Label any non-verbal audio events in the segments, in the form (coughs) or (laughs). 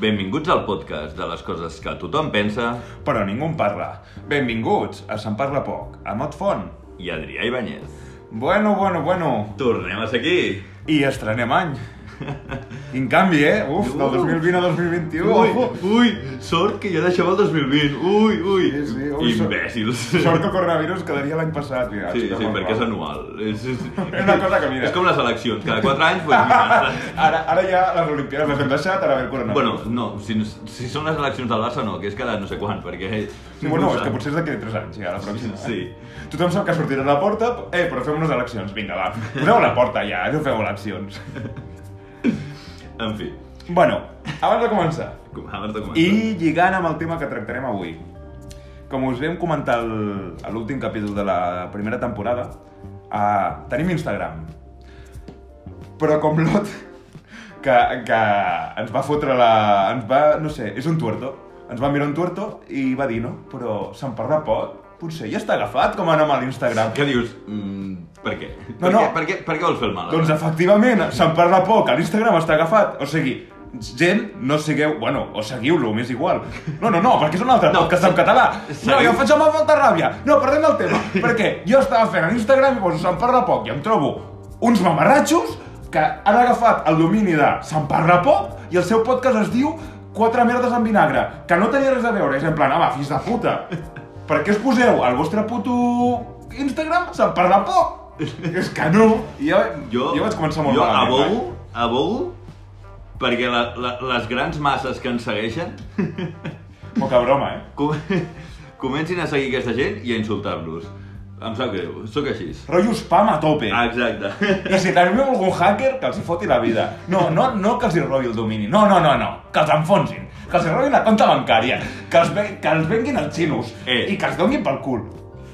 Benvinguts al podcast de les coses que tothom pensa Però ningú en parla. Benvinguts a Se'n Parla Poc, a Mot Font. i Adrià Ibáñez. Bueno, bueno, bueno. Tornem a ser aquí. I estrenem any. (laughs) Quin canvi, eh? Uf, del 2020 a 2021. Ui, ui, sort que ja deixem el 2020. Ui, ui. Sí, sí, ui, sort- Imbècils. Sort que el coronavirus quedaria l'any passat. Mira, Sí, sí, perquè és anual. És, és, (laughs) És una cosa que mira. És com les eleccions, cada 4 anys, doncs mira. (laughs) Ara, ara ja les Olimpiades les hem deixat, ara ve el coronavirus. Bueno, no, si, si són les eleccions del Barça no, que és cada no sé quan, perquè... Sí, bueno, és que potser és d'aquí a 3 anys, ja, la pròxima. Sí. Tothom sap que sortirà a la porta, eh, però fem unes eleccions. Vinga, va, poseu la porta ja, no feu eleccions. En fi, Bueno, abans de començar, com- abans de començar. I lligant amb el tema que tractarem avui, com us vam comentar el- a l'últim capítol de la primera temporada, uh, tenim Instagram. Però com l'Ot, que, que ens va fotre la... ens va, no sé, és un tuerto. Ens va mirar un tuerto i va dir, no, però se'n parla poc. Potser ja està agafat com a nom a l'Instagram. Què dius? Mm, per què? No, per, no. Què, per, què, per què vols fer el mal? ara? Doncs efectivament, se'n parla poc, a l'Instagram està agafat. O sigui, gent, no sigueu... Bueno, o seguiu-lo, m'és igual. No, no, no, perquè és un altre No, podcast en català. No, seguiu- jo em faig amb molta ràbia. No, parlem del tema. (laughs) perquè jo estava fent a l'Instagram i poso se'n parla poc i em trobo uns mamarratxos que han agafat el domini de se'n parla poc i el seu podcast es diu Quatre merdes amb vinagre, que no tenia res a veure. És en plan, home, fills de puta. Per què us poseu al vostre puto Instagram se'n parla poc? És que no. I jo, Jo, jo vaig començar molt jo malament. abogo, abogo perquè la, la, les grans masses que ens segueixen Poca broma, eh? (laughs) com, comencin a seguir aquesta gent i a insultar-los. Em sap greu, sóc així. Rotllo spam a tope. Exacte. I si tenim algun hacker, que els hi foti la vida. No, no, no que els hi robi el domini. No, no, no, no. Que els enfonsin. Que els robin la compte bancària. Que els, ve que els venguin els xinos. Eh. I que els donin pel cul.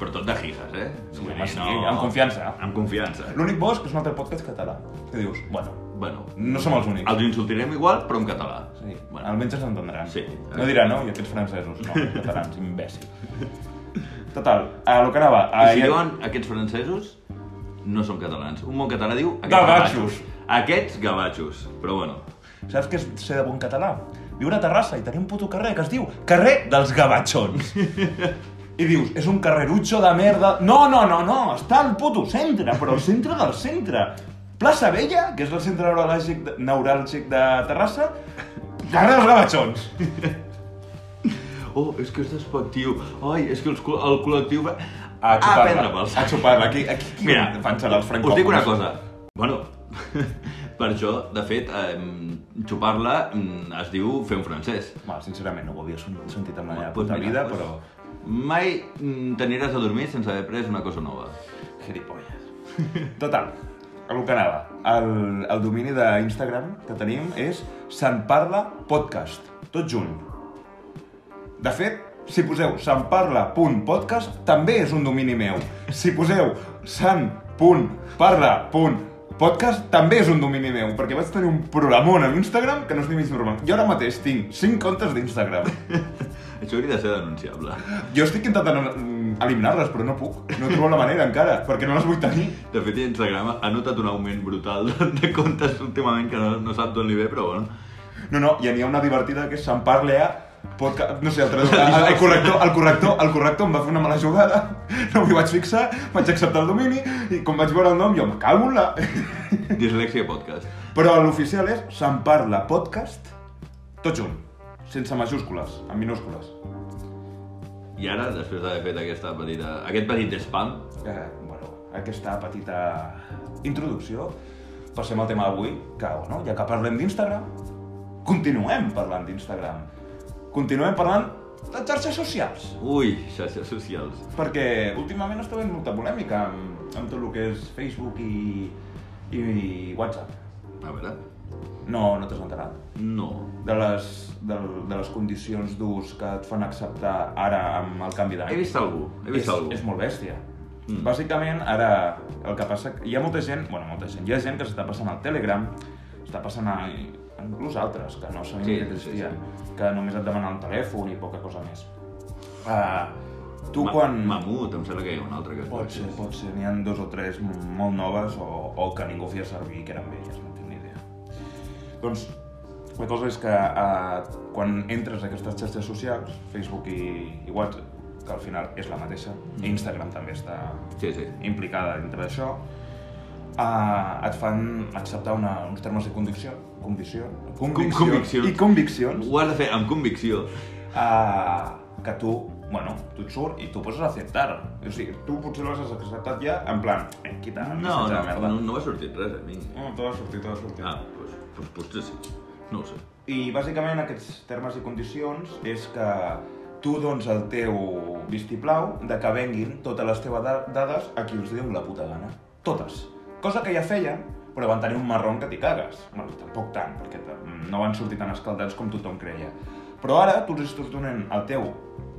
Però tot de jijas, eh? Sí, Vull dir, sí, amb confiança. Amb confiança. L'únic bo és que és un altre podcast català. Que dius, bueno, Bueno, no som els únics. els insultarem igual, però en català. Sí, Bueno. almenys ens entendran. Sí. No diran, no? I aquests francesos, no, catalans, imbècil. Total, a lo que anava... A, I si diuen aquests francesos, no són catalans. Un bon català diu... aquests Gavatxos. Aquests gavatxos. Però bueno, Saps què és ser de bon català? Viure a Terrassa i tenir un puto carrer que es diu Carrer dels Gavatxons. (laughs) I dius, és un carrerutxo de merda... No, no, no, no, està al puto centre, però al centre del centre. Plaça Vella, que és el centre neuràlgic de, neuràlgic de Terrassa, carrer dels Gavatxons. (laughs) Oh, és que és despectiu. Ai, és que els, el col·lectiu... va- A prendre xupar-la, pels. a xupar-la. Aquí, aquí, aquí Mira, xalar els francòfons. us dic una cosa. Bueno, per això, de fet, eh, xupar-la mm, es diu fer un francès. Bueno, sincerament, no ho havia sen- sentit en la meva Pues puta mira, vida, pues, però... Mai mm, t'aniràs a dormir sense haver pres una cosa nova. Gilipolles. (laughs) Total, a lo que anava. El, el domini d'Instagram que tenim és Se'n Parla Podcast, tot junt. De fet, si poseu senparla.podcast també és un domini meu. Si poseu sen.parla.podcast també és un domini meu, perquè vaig tenir un programon a Instagram que no és ni mig normal. Jo ara mateix tinc 5 comptes d'Instagram. (laughs) Això hauria de ser denunciable. Jo estic intentant mm, eliminar-les, però no puc. No trobo la manera encara, perquè no les vull tenir. De fet, Instagram ha notat un augment brutal de, comptes últimament que no, no sap d'on li ve, però bueno. No, no, i n'hi ha una divertida que és se'n parle a podcast... No sé, el, traductor, el, el, corrector, el, corrector, el corrector em va fer una mala jugada, no m'hi vaig fixar, vaig acceptar el domini, i com vaig veure el nom, jo me cago en la... Dislexia podcast. Però l'oficial és se'n parla podcast, tot junt, sense majúscules, en minúscules. I ara, després d'haver fet aquesta petita, aquest petit spam, Eh, bueno, aquesta petita introducció, passem al tema d'avui, que, bueno, ja que parlem d'Instagram, continuem parlant d'Instagram. Continuem parlant de xarxes socials. ui, xarxes socials. Perquè últimament està havent molta polèmica amb, amb tot el que és Facebook i, i, i WhatsApp. A veure, No, no t'has enterat. no. De les, de, de les condicions d'ús que et fan acceptar ara amb el canvi d'any. He vist algú, he vist és, algú. És molt bèstia. Mm. Mm. Bàsicament, ara, el que passa... Hi ha molta gent, bueno, molta gent, hi ha gent que s'està passant al Telegram, està passant a, inclús altres, que no sabien Sí, que sí, existien, que només et demanen el telèfon i poca cosa més. Uh, tu Ma- quan... Mamut, em sembla que hi ha un altre que es Pot ser, pot ser. N'hi ha dos o tres molt noves o, o que ningú feia servir que eren velles, no tinc ni idea. Doncs, La cosa és que eh, quan entres a aquestes xarxes socials, Facebook i, i WhatsApp, que al final és la mateixa, i Instagram també està Sí, sí. implicada dintre d'això, eh, et fan acceptar una, uns termes i condicions, condició, conviccions, conviccions. i conviccions Ho has de fer amb convicció. eh, que tu, bueno, tu et surt i tu poses acceptar. O sigui, tu potser l'has acceptat ja en plan, eh, quita No, no, merda. no, no m'ha sortit res a mi. No, t'ha sortit, t'ha sortit. Ah, doncs pues, pues, potser sí. No ho sé. I bàsicament aquests termes i condicions és que tu dones el teu vistiplau de que venguin totes les teves da- dades a qui els diu la puta gana. Totes. Cosa que ja feien, però van tenir un marron que t'hi cagues. Bueno, tampoc tant, perquè no van sortir tan escaldats com tothom creia. Però ara tu els estàs donant el teu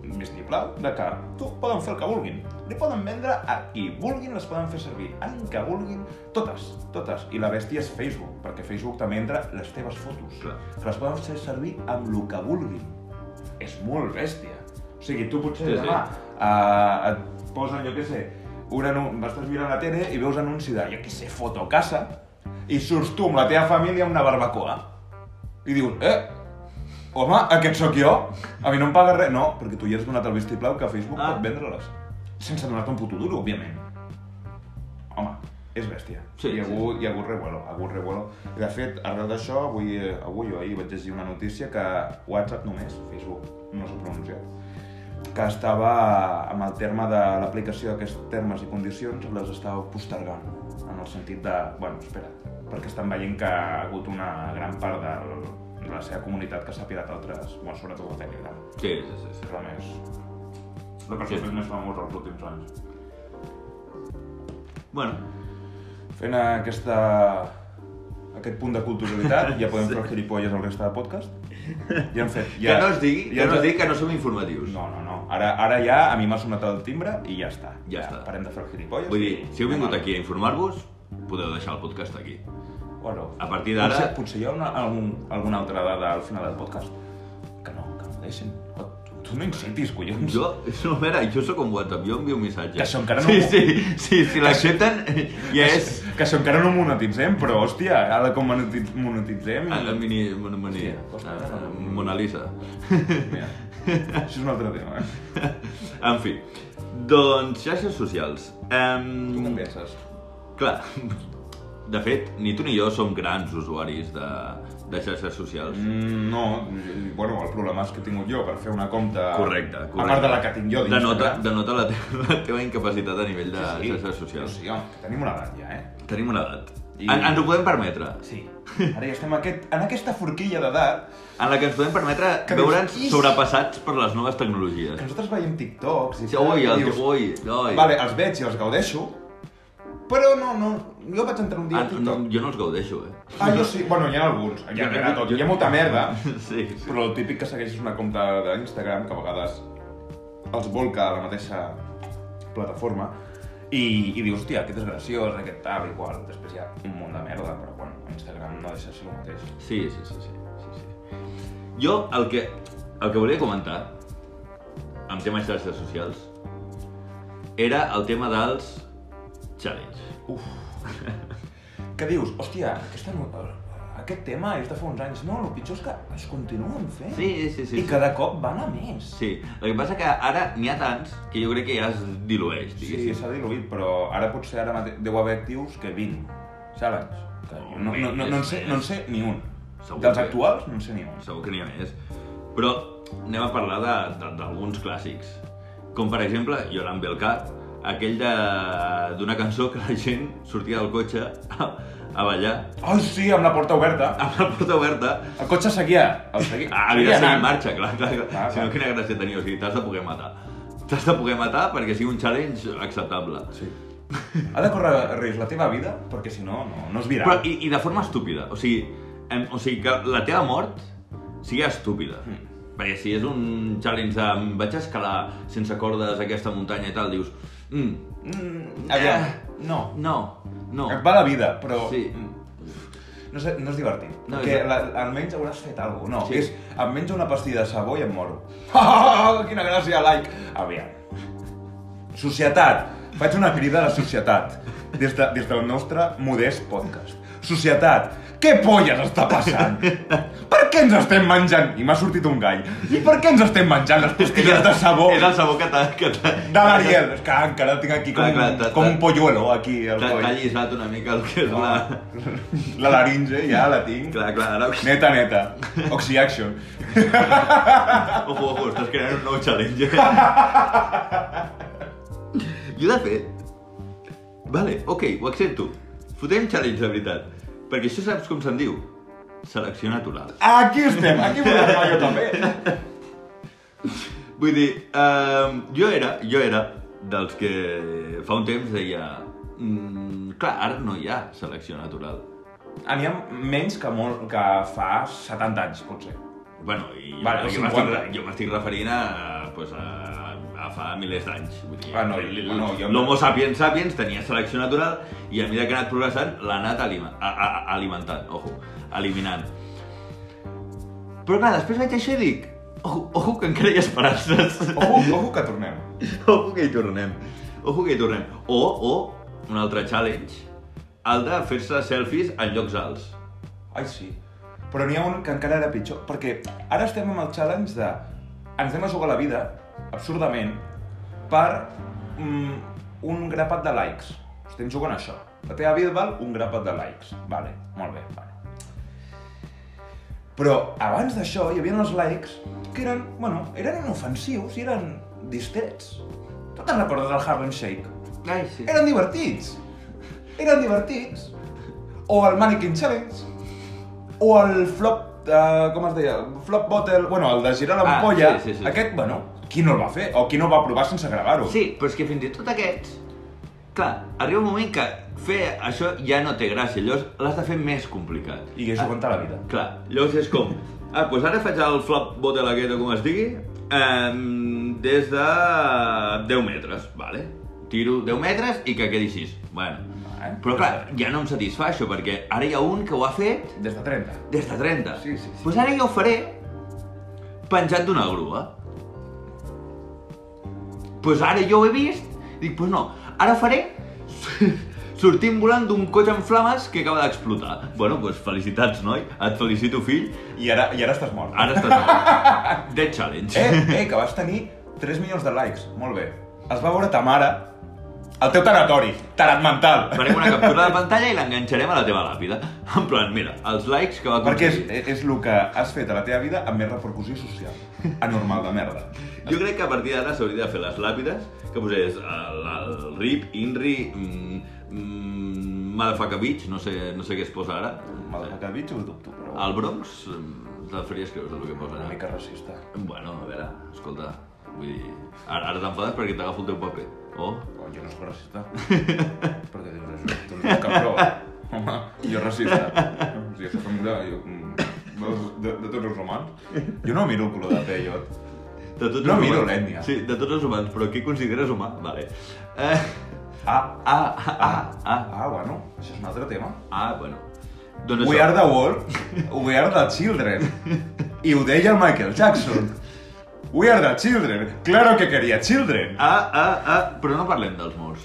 vistiplau de que tu poden fer el que vulguin. Li poden vendre a qui vulguin, les poden fer servir en que vulguin, totes, totes. I la bèstia és Facebook, perquè Facebook també entra les teves fotos. Clar. Que les poden fer servir amb el que vulguin. És molt bèstia. O sigui, tu potser Sí, sí. demà eh, et posen, jo què sé, un anun... estàs mirant la tele i veus anunci de, jo què sé, fotocasa, i surts tu amb la teva família a una barbacoa. I dius, eh, home, aquest sóc jo? A mi no em paga res? No, perquè tu ja has donat el vistiplau que Facebook Ah. pot vendre-les. Sense donar-te un puto duro, òbviament. Home, és bèstia. Sí, hi, ha sí. hagut, hi ha hagut revuelo, ha hagut revuelo. I de fet, arrel d'això, avui, eh, avui o ahir vaig llegir una notícia que WhatsApp només, Facebook no s'ha pronunciat, que estava amb el terme de l'aplicació d'aquests termes i condicions les estava postergant, en el sentit de, bueno, espera, perquè estan veient que ha hagut una gran part de, de la seva comunitat que s'ha pirat altres, bueno, sobretot a Telegram, Sí, sí, sí. sí. és la més... La que Sí. sí. més famosa els últims anys. Bueno, Fent aquesta, aquest punt de culturalitat, ja podem fer el gilipolles al reste de podcast. Ja hem fet... Ja, que no es digui, ja que no es digui que no som informatius. No, no, no. Ara, ara ja a mi m'ha sonat el timbre i ja està. Ja està. Parem de fer el gilipolles. Vull dir, si heu vingut aquí a informar-vos, podeu deixar el podcast aquí. Bueno, A partir d'ara- Potser, potser hi ha una, algun, alguna altra dada al final del podcast. Que no, que no deixin. Tu no incitis, collons. Jo, no, a veure, jo sóc un WhatsApp, jo envio un missatge. Que això encara no Sí, sí, sí, si l'accepten, ja és... Que això encara no monetitzem, però, hòstia, ara com monetiz, monetitzem... A la mini... Moni, moni, Hòstia, costa, ah? Mona Lisa. Mira, això és un altre tema, eh? En fi, doncs xarxes socials. Um, Tu en penses? Clar, de fet, ni tu ni jo som grans usuaris de, de xarxes socials. Mm, no, bueno, el problema és que he tingut jo per fer una compta... Correcte, correcte. A part de la que tinc jo Denota, d'Instagram. denota la, te (laughs) la teva incapacitat a nivell de xarxes socials. Sí, home, que tenim una edat ja, eh? Tenim una edat. I- En, ens ho podem permetre. Sí. (laughs) Ara ja estem aquest, en aquesta forquilla d'edat En la que ens podem permetre dius, veure'ns "Is". sobrepassats per les noves tecnologies. que nosaltres veiem TikToks i Sí, ui, i el, dius, ui, ui. Vale, els veig i els gaudeixo, però no, no, jo vaig entrar un dia Ah, a no, jo no els gaudeixo, eh? Ah, jo sí, bueno, hi ha alguns, hi ha, hi ha, tot, hi ha molta merda, (laughs) Sí, sí. però el típic que segueixes una compte d'Instagram, que a vegades els volca a la mateixa plataforma, i, i dius, hòstia, aquest és graciós, aquest tal, igual. Després hi ha un munt de merda, però bueno, Instagram no deixa de ser el mateix. Sí, sí, sí, sí, sí, sí. Jo el que, el que volia comentar amb tema xarxes socials era el tema dels challenge. Uf. Què dius? Hòstia, aquesta, aquest tema és de fa uns anys. No, el pitjor és que es continuen fent. Sí, sí, sí. I sí. cada cop van a més. Sí, el que passa que ara n'hi ha tants que jo crec que ja es dilueix, Sí, diguéssim. s'ha diluït, però ara potser ara mate... deu haver actius que 20 challenge. Que jo no, no, no, no, en sé, no en sé ni un. Segur Dels que- actuals no en sé ni un. Segur que n'hi ha més. Però anem a parlar d'alguns clàssics. Com per exemple, Yoram Belkat, aquell de- d'una cançó que la gent sortia del cotxe a, a ballar Ai, sí, amb la porta oberta. (laughs) amb la porta oberta. El cotxe seguia... El segui... Ah, havia de seguia ser en marxa, clar, clar. clar. Clar, Si no, quina gràcia tenia? O sigui, t'has de poder matar. T'has de poder matar perquè sigui un challenge acceptable. Sí. Ha de córrer risc la teva vida, perquè si no, no, no es virà. Però, i, i de forma estúpida. O sigui, em, o sigui, que la teva mort sigui estúpida. Mm. Perquè si és un challenge de "Em vaig escalar sense cordes aquesta muntanya i tal, dius... Mm, Mm, aviam, no. no, no. Et va la vida, però... Sí. No, sé, no és divertit. No, perquè és- la, almenys hauràs fet alguna cosa. No, Sí. és... Em menjo una pastilla de sabó i em moro. (laughs) Ah, quina gràcia, like! Aviam. Societat. Faig una crida a la societat. des, de, des del nostre modest podcast. Societat, què polles està passant? Per què ens estem menjant? I m'ha sortit un gall. I per què ens estem menjant les pastilles de sabó És el sabó que t'ha... Que t'ha... de l'Ariel? És que encara el tinc aquí com, Clar, clar, com un polluelo, aquí, al T'ha t'ha coll. allisat una mica el que és la... (laughs) La laringe ja la tinc. Clar, clar, ara... Neta, neta. Oxy-action. (laughs) Ojo, ojo, estàs creant un nou challenge. (laughs) jo, de fet... Vale, ok, ho accepto. Fotem challenge de veritat. Perquè això saps com se'n diu? Selecció natural. Aquí estem, aquí vull arribar jo també. (laughs) Vull dir, um, jo era, jo era dels que fa un temps deia... Mm, clar, ara no hi ha selecció natural. N'hi ha menys que, molt, que fa 70 anys, potser. Bueno, i Vale, jo 50. m'estic jo m'estic referint a, pues, a fa milers d'anys. Ah, no, jo- L'homo sapiens sapiens tenia selecció natural i a mesura que ha anat progressant l'ha anat alima, a, a, alimentant, ojo, eliminant. Però clar, després veig això i dic, ojo, ojo que encara hi ha esperances. Ojo, ojo que tornem. (laughs) Ojo que hi tornem. Ojo que hi tornem. O, o, un altre challenge, el de fer-se selfies en llocs alts. Ai, sí. Però n'hi ha un que encara era pitjor, perquè ara estem amb el challenge de... Ens anem a jugar la vida, absurdament, per mm, un grapat de likes. Estem jugant a això. La teva vida val un grapat de likes. Vale, molt bé, vale. Però abans d'això hi havia els likes que eren, bueno, eren inofensius i eren distrets. Tu te'n recordes del Harlem Shake? Ai, sí. Eren divertits. Eren divertits. O el Mannequin Challenge. O el flop, uh, com es deia? Flop bottle, bueno, el de girar Ah, l'ampolla. sí, sí, sí. Aquest, bueno, qui no el va fer? O qui no el va provar sense gravar-ho? Sí, però és que fins i tot aquests... Clar, arriba un moment que fer això ja no té gràcia, llavors l'has de fer més complicat. I és jugant a la vida. Clar, llavors és com... Ah, doncs ara faig el flop bottle aquest o com es digui, eh, des de 10 metres, vale? Tiro 10 metres i que quedi així. Bueno, Eh? però clar, ja no em satisfà això, perquè ara hi ha un que ho ha fet Des de 30. des de 30. Sí, sí, sí. Doncs ara jo ho faré penjat d'una grua. Doncs ara jo ho he vist, dic, doncs no, ara faré (laughs) sortint volant d'un cotxe en flames que acaba d'explotar. Bueno, doncs felicitats, noi, et felicito, fill, I ara, I ara estàs mort. ara estàs mort. (laughs) Dead Challenge. Eh, eh, que vas tenir 3 milions de likes. Molt bé. Es va veure ta mare al teu tanatori. Tarat mental. Farem una (laughs) captura de pantalla i l'enganxarem a la teva làpida. En plan, mira, els likes que va Perquè és, aconseguir. és el que has fet a la teva vida amb més repercussió social. Anormal de merda. Jo crec que a partir d'ara s'hauria de fer les làpides, que posés el, el RIP, INRI, mm, mm, Motherfucker Beach, no sé, no sé què es posa ara. Motherfucker bitch, ho dubto, però... Al Bronx, mm, te'l faries creure el que posa Una allà. mica racista. Bueno, a veure, escolta, vull dir... Ara, ara t'enfades perquè t'agafo el teu paper. Oh, Oh, jo no soc racista. per què dius això? Tu no ets cabró. Home, jo racista. Si aquesta família, jo... mm, De, de tots els humans. Jo no miro el color de pell, jo. De tots No els miro l'ètnia. Sí, de tots els humans, però qui consideres humà? Vale. Eh, Ah, ah, ah, ah, ah, ah, bueno, això és un altre tema. ah, bueno. Doncs We això. are the world, we are the children. I ho deia el Michael Jackson. We are the children. Claro que quería children. Ah, ah, ah, però no parlem dels morts.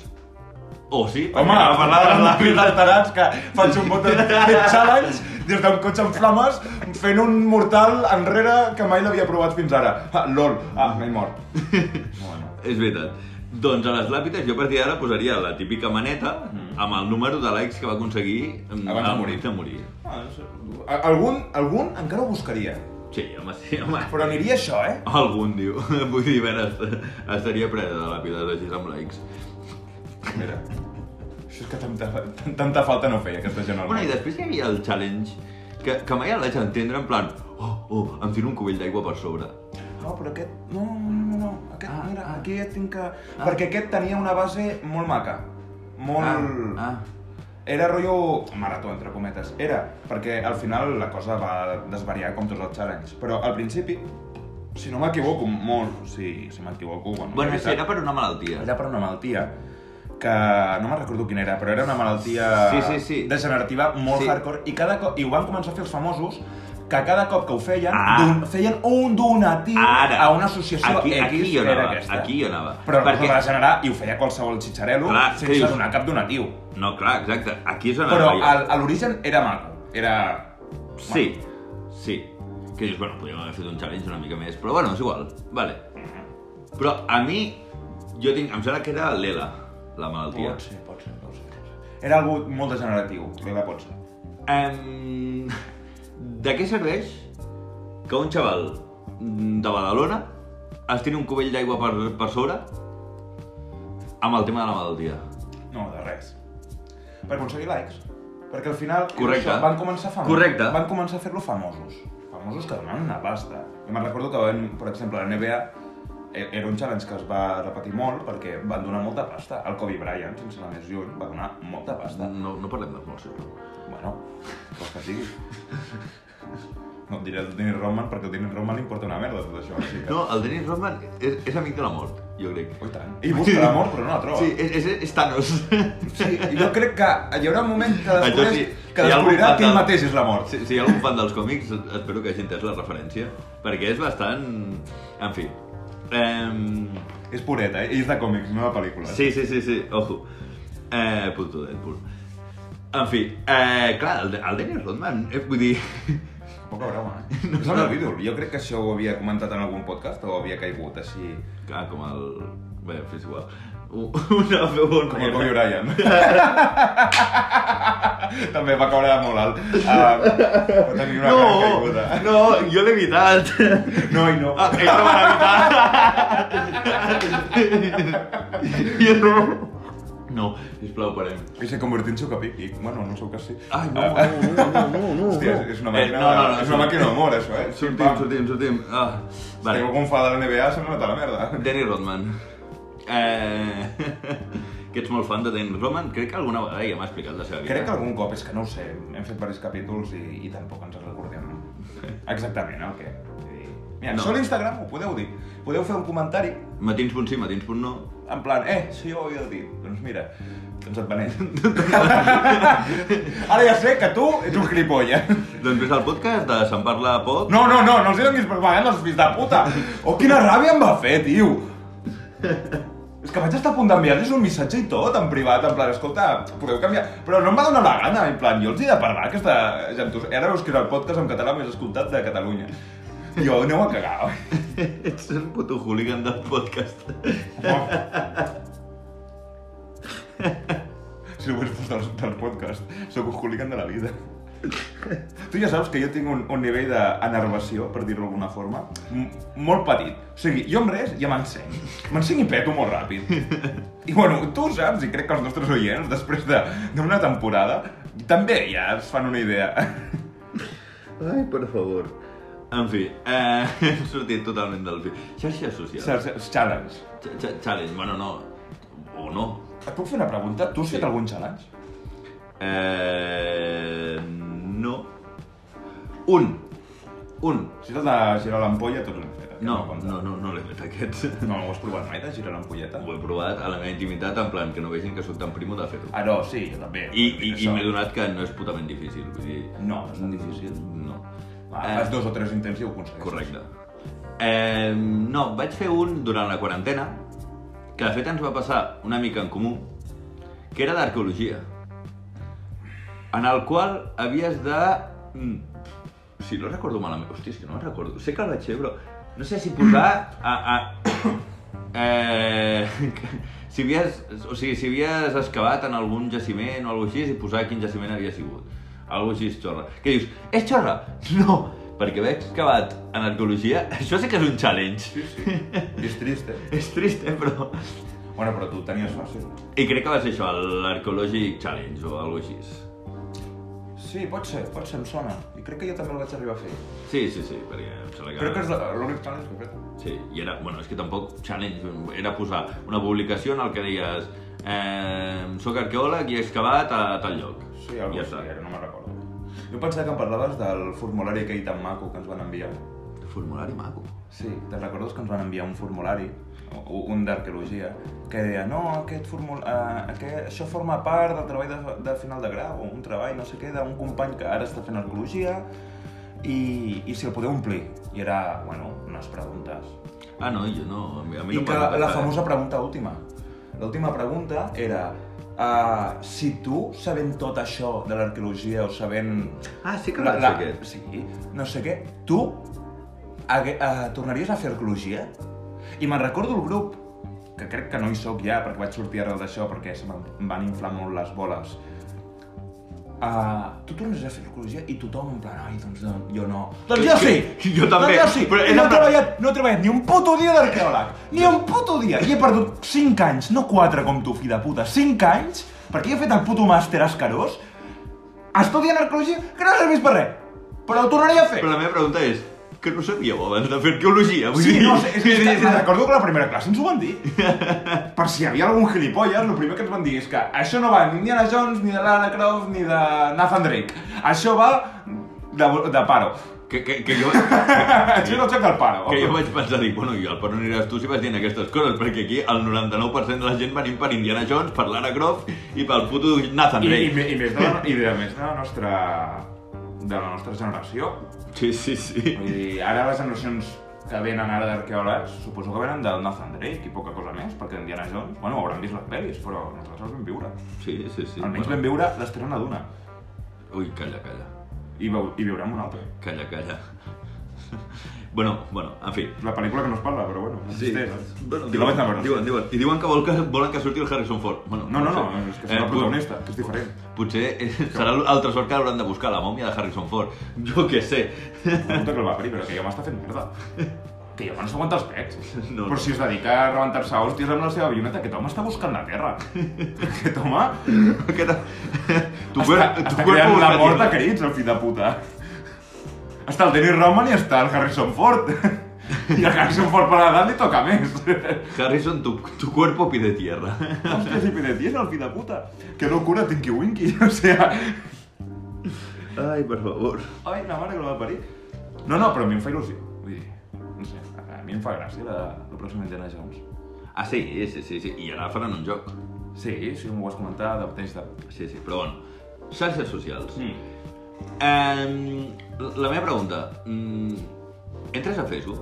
O sí? Home, a parlar de les làpides tarats que faig un bot de (laughs) challenge des d'un cotxe en flames fent un mortal enrere que mai l'havia provat fins ara. Ah, lol. Ah, m'he mort. Bueno. (laughs) És veritat. Doncs a les làpides jo a partir d'ara posaria la típica maneta amb el número de likes que va aconseguir mm, Abans de morir. De morir. Ah, és- algun, algun encara ho buscaria. Sí, home, sí, home. Però aniria això, eh? Algun, diu. (laughs) Vull dir, a veure, est- estaria ple de làpides així amb likes. Mira. Això és que tanta, tanta falta no feia aquesta gent al Bueno, i després hi havia el challenge que, que mai el vaig entendre en plan oh, oh, em tiro un cubell d'aigua per sobre. No, però aquest... No, no, no, no. Aquest, Ah, mira, ah. aquí et tinc que... Perquè aquest tenia una base molt maca. Molt... Ah, Era rotllo marató, entre cometes. Era, perquè al final la cosa va desvariar com tots els challenges. Però al principi, si no m'equivoco molt, si, si m'equivoco... Bueno, bueno, veritat, era per una malaltia. era per una malaltia que no me'n recordo quina era, però era una malaltia Sí, sí, sí. degenerativa molt Sí. hardcore i cada cop, i ho van començar a fer els famosos que cada cop que ho feien, Ah. don, feien un donatiu Ara. a una associació Aquí- X, aquí jo anava, aquesta. aquí jo anava. Però Perquè- Perquè... de generar, i ho feia qualsevol xitxarelo, Clar, sense dius? donar cap donatiu. No, clar, exacte. Aquí és on Però al- a l'origen era maco. Era... Sí, sí. Que dius, bueno, podríem haver fet un challenge una mica més, però bueno, és igual. Vale. Però a mi, jo tinc... Em sembla que era l'ELA, la malaltia. Pot ser, pot ser, pot ser. Era algú molt degeneratiu, l'Ela pot ser. Um, de què serveix que un xaval de Badalona es tiri un cubell d'aigua per, per sobre amb el tema de la malaltia? No, de res. Per aconseguir likes. Perquè al final Correcte. Això, van començar famosos. Correcte. Van començar a fer-lo famosos. Famosos que donaven una pasta. Jo me'n recordo que, van, per exemple, la NBA era un challenge que es va repetir molt perquè van donar molta pasta. El Kobe Bryant, sense anar més lluny, va donar molta pasta. No, no parlem dels morts, sisplau. Bueno, vols que sigui. No et diré el Dennis Rodman perquè el Dennis Rodman li importa una merda tot això. Així que... No, el Dennis Rodman és, és amic de la mort, jo crec. Oh, i tant. Ell busca la mort però no la troba. Sí, és, és, és Thanos. Sí, i jo crec que hi haurà un moment que Això descobriràs, sí, que si descobrirà fan que ell del- mateix és la mort. Si, si hi ha algun fan dels còmics, espero que hagi entès la referència, perquè és bastant... En fi. Um... És pureta, eh? És de còmics, no de pel·lícules. Sí, sí, sí, sí, ojo. Eh, puto Deadpool. En fi, eh, clar, el, el Dennis Rodman, eh, vull dir... (laughs) Poca broma, eh? (laughs) No és meu ídol. Jo crec que això ho havia comentat en algun podcast o havia caigut així... Clar, com el... Bé, és igual. Una veu on Com el Kobe Bryant. (laughs) També va caure molt alt. Uh, va tenir una No, caiguda. no, jo l'he evitat. No, i no. Ah, ell no m'ha evitat. (laughs) jo no. No, sisplau, parem. I se convertí en Chocapic. I, bueno, no sé que sí. Ai, no, Ah, no, no, no, no. Hòstia, és, és una Eh, màquina, no, no, no, és una màquina d'humor, això, eh? Sortim, sortim, sortim. Ah, vale. algú fa de la NBA, se m'ha la merda. Danny Rodman. Eh... (laughs) que ets molt fan de Danny Rodman. Crec que alguna vegada ja m'ha explicat la seva vida. Crec que algun cop, és que no ho sé, hem fet diversos capítols i, i tampoc ens recordem exactament el que. Mira, No. això a l'Instagram ho podeu dir. Podeu fer un comentari Matins punt sí, matins punt no. en plan, eh, això jo ho havia dit. Doncs mira, doncs et benet. (laughs) Ara ja sé que tu ets un gilipolles. Doncs ves al podcast de Se'n parla poc. No, no, no, no els hi donis als fills de puta. Oh, quina ràbia em va fer, tio. És que vaig estar a punt d'enviar-los un missatge i tot, en privat, en plan, escolta, podeu canviar... Però no em va donar la gana, en plan, jo els he de parlar, aquesta gentus... Ara veus que és el podcast en català més escoltat de Catalunya. Jo, aneu a cagar, oi? (laughs) Ets el puto hooligan del podcast. Si ho hagués posat del, del podcast, sóc un hooligan de la vida. (laughs) Tu ja saps que jo tinc un, un nivell d'enervació, per dir-ho d'alguna forma, molt petit. O sigui, jo amb res ja m'enseny. M'enseny i peto molt ràpid. (laughs) I bueno, tu ho saps, i crec que els nostres oients, després de- d'una temporada, també ja es fan una idea. (laughs) Ai, per favor. En fi, eh, hem sortit totalment del fi. Xarxes socials. Challenge. Ch ch challenge, bueno, no. O no. Et puc fer una pregunta? Tu has Sí. fet algun challenge? Eh, no. Un. Un. Si el de girar l'ampolla, tots l'hem fet. No, compta. no, no, no l'he fet aquest. No, no ho has provat mai, de girar l'ampolleta? Ho he provat a la meva intimitat, en plan, que no vegin que sóc tan primo de fer-ho. Ah, no, sí, jo també. I, i, i m'he donat que no és putament difícil, vull dir... No, no és tan difícil. No. Va, Eh, fas dos o tres intents i ho aconsegueixes. Correcte. Eh, no, vaig fer un durant la quarantena, que de fet ens va passar una mica en comú, que era d'arqueologia, en el qual havies de... mm, Si no recordo malament, hòstia, és que no me'n recordo. Sé que el vaig fer, però no sé si posar a... a (coughs) eh, si havies, o sigui, si havies excavat en algun jaciment o alguna cosa així, i posar quin jaciment havia sigut. Algo així xorra. Què dius? És xorra? (laughs) No, perquè haver excavat en arqueologia, (laughs) això sí que és un challenge. Sí, sí. És trist, eh? (laughs) És trist, eh, però... Bueno, però tu ho tenies fàcil. I crec que va ser això, l'Archaeologic Challenge o alguna cosa així. Sí, pot ser, pot ser, em sona. I crec que jo també el vaig arribar a fer. Sí, sí, sí, perquè em sembla que... Crec que és l'únic challenge que he fet. Sí, i era, bueno, és que tampoc challenge, era posar una publicació en el que deies eh, soc arqueòleg i he excavat a tal lloc. Sí, algú ja sí, ara no me'n recordo. Jo pensava que em parlaves del formulari aquell tan maco que ens van enviar. Formulari maco. Sí, te'n recordes que ens van enviar un formulari, o- un d'arqueologia, que deia, no, aquest formul... Uh, aquest, això forma part del treball de, de final de grau, o un treball, no sé què, d'un company que ara està fent arqueologia, i, i si el podeu omplir. I era, bueno, unes preguntes. Ah, no, jo no. A mi, a mi I no que la famosa pregunta última. L'última pregunta era uh, si tu, sabent tot això de l'arqueologia o sabent... Ah, sí que vaig fer aquest. Sí, no sé què. Tu hague, uh, tornaries a fer arqueologia? I me'n recordo el grup, que crec que no hi sóc ja, perquè vaig sortir arrel d'això, perquè se me'n van inflar molt les boles. Uh, tu tornaries a fer arqueologia i tothom en plan, ai, doncs no, jo no. Doncs jo sí! Jo també, Doncs jo sí! però no he, treballat, no he treballat ni un puto dia d'arqueòleg. Ni un puto dia. I he perdut 5 anys, no 4 com tu, fill de puta. 5 anys, perquè he fet el puto màster escarós, estudiant arqueologia, que no serveix per res. Però ho tornaria a fer. Però la meva pregunta és, que no sabíeu abans de fer arqueologia? Vull Sí, dir- no, sé, és, és que me'n (laughs) recordo que a la primera classe ens ho van dir. per si hi havia algun gilipolles, el primer que ens van dir és que això no va ni d'Indiana Jones, ni de Lara Croft, ni de Nathan Drake. Això va de, de paro. Que, que, que jo... (laughs) Això no xoca el paro. Que jo vaig pensar, dic, bueno, i al paro aniràs tu si vas dient aquestes coses, perquè aquí el 99% de la gent venim per Indiana Jones, per Lara Croft i pel puto Nathan I, i, Drake. me- i, més de la, I de més de la nostra de la nostra generació. Sí, sí, sí. Vull dir, ara les generacions que venen ara d'arqueòlegs, suposo que venen del Nathan Drake i poca cosa més, perquè Indiana Jones, bueno, hauran vist les pel·lis, però nosaltres els vam viure. Sí, sí, sí. Almenys bueno. vam viure l'Estrella a la Duna. Ui, calla, calla. I, veu, i viurem una altra. Calla, calla. Bueno, bueno, en fi. La pel·lícula que no es parla, però bueno, no Sí. existeix. Bueno, la vaig anar diuen, diuen, I diuen que, vol que volen que surti el Harrison Ford. Bueno, No, no, no, sé. és que serà pot- protagonista, que és diferent. Potser eh, serà el tresor que hauran de buscar, la mòmia de Harrison Ford. (laughs) Jo què sé. Puta que el va parir, però que ja m'està fent merda. Que jo no s'aguanta els pecs. (laughs) No, Però no. si es dedica a rebentar-se hòsties amb la seva avioneta, aquest home està buscant la Terra. (laughs) Aquest home Aquesta... Tu està, tu està creant la mort a crits, el fill de puta. Està el Dennis Roman i està el Harrison Ford. (laughs) I el Harrison Ford per l'edat li toca més. Harrison, tu, tu cuerpo pide tierra. Hòstia, si pide tierra, el fill de puta. Que locura, Tinky Winky. (laughs) O sea... Ai, per favor. Ai, la mare que el va parir. No, no, però a mi em fa il·lusió. Vull dir, no sé, a mi em fa gràcia la, la pròxima Indiana Jones. Ah, sí, sí, sí, sí. I ara faran un joc. Sí, sí, m'ho vas comentar, de de... Sí, sí, però bueno. Xarxes socials. Mm. Eh, la meva pregunta. Mm, entres a Facebook?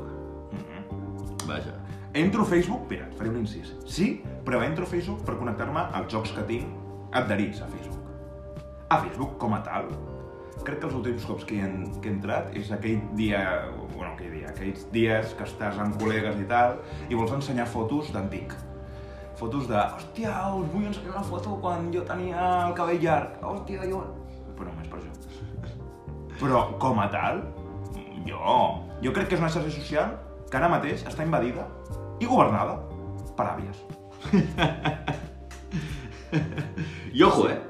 Mm -hmm. Vaja. Entro a Facebook, espera, faré un incís. Sí, però entro a Facebook per connectar-me als jocs que tinc adherits a Facebook. A Facebook com a tal. Crec que els últims cops que hi he, que he entrat és aquell dia, bueno, aquell dia, aquells dies que estàs amb col·legues i tal, i vols ensenyar fotos d'antic. Fotos de, hòstia, us vull ensenyar una foto quan jo tenia el cabell llarg. Hòstia, jo... Però només per això. Però, com a tal, jo... Jo crec que és una xarxa social que ara mateix està invadida i governada per àvies. (laughs) I ojo, eh?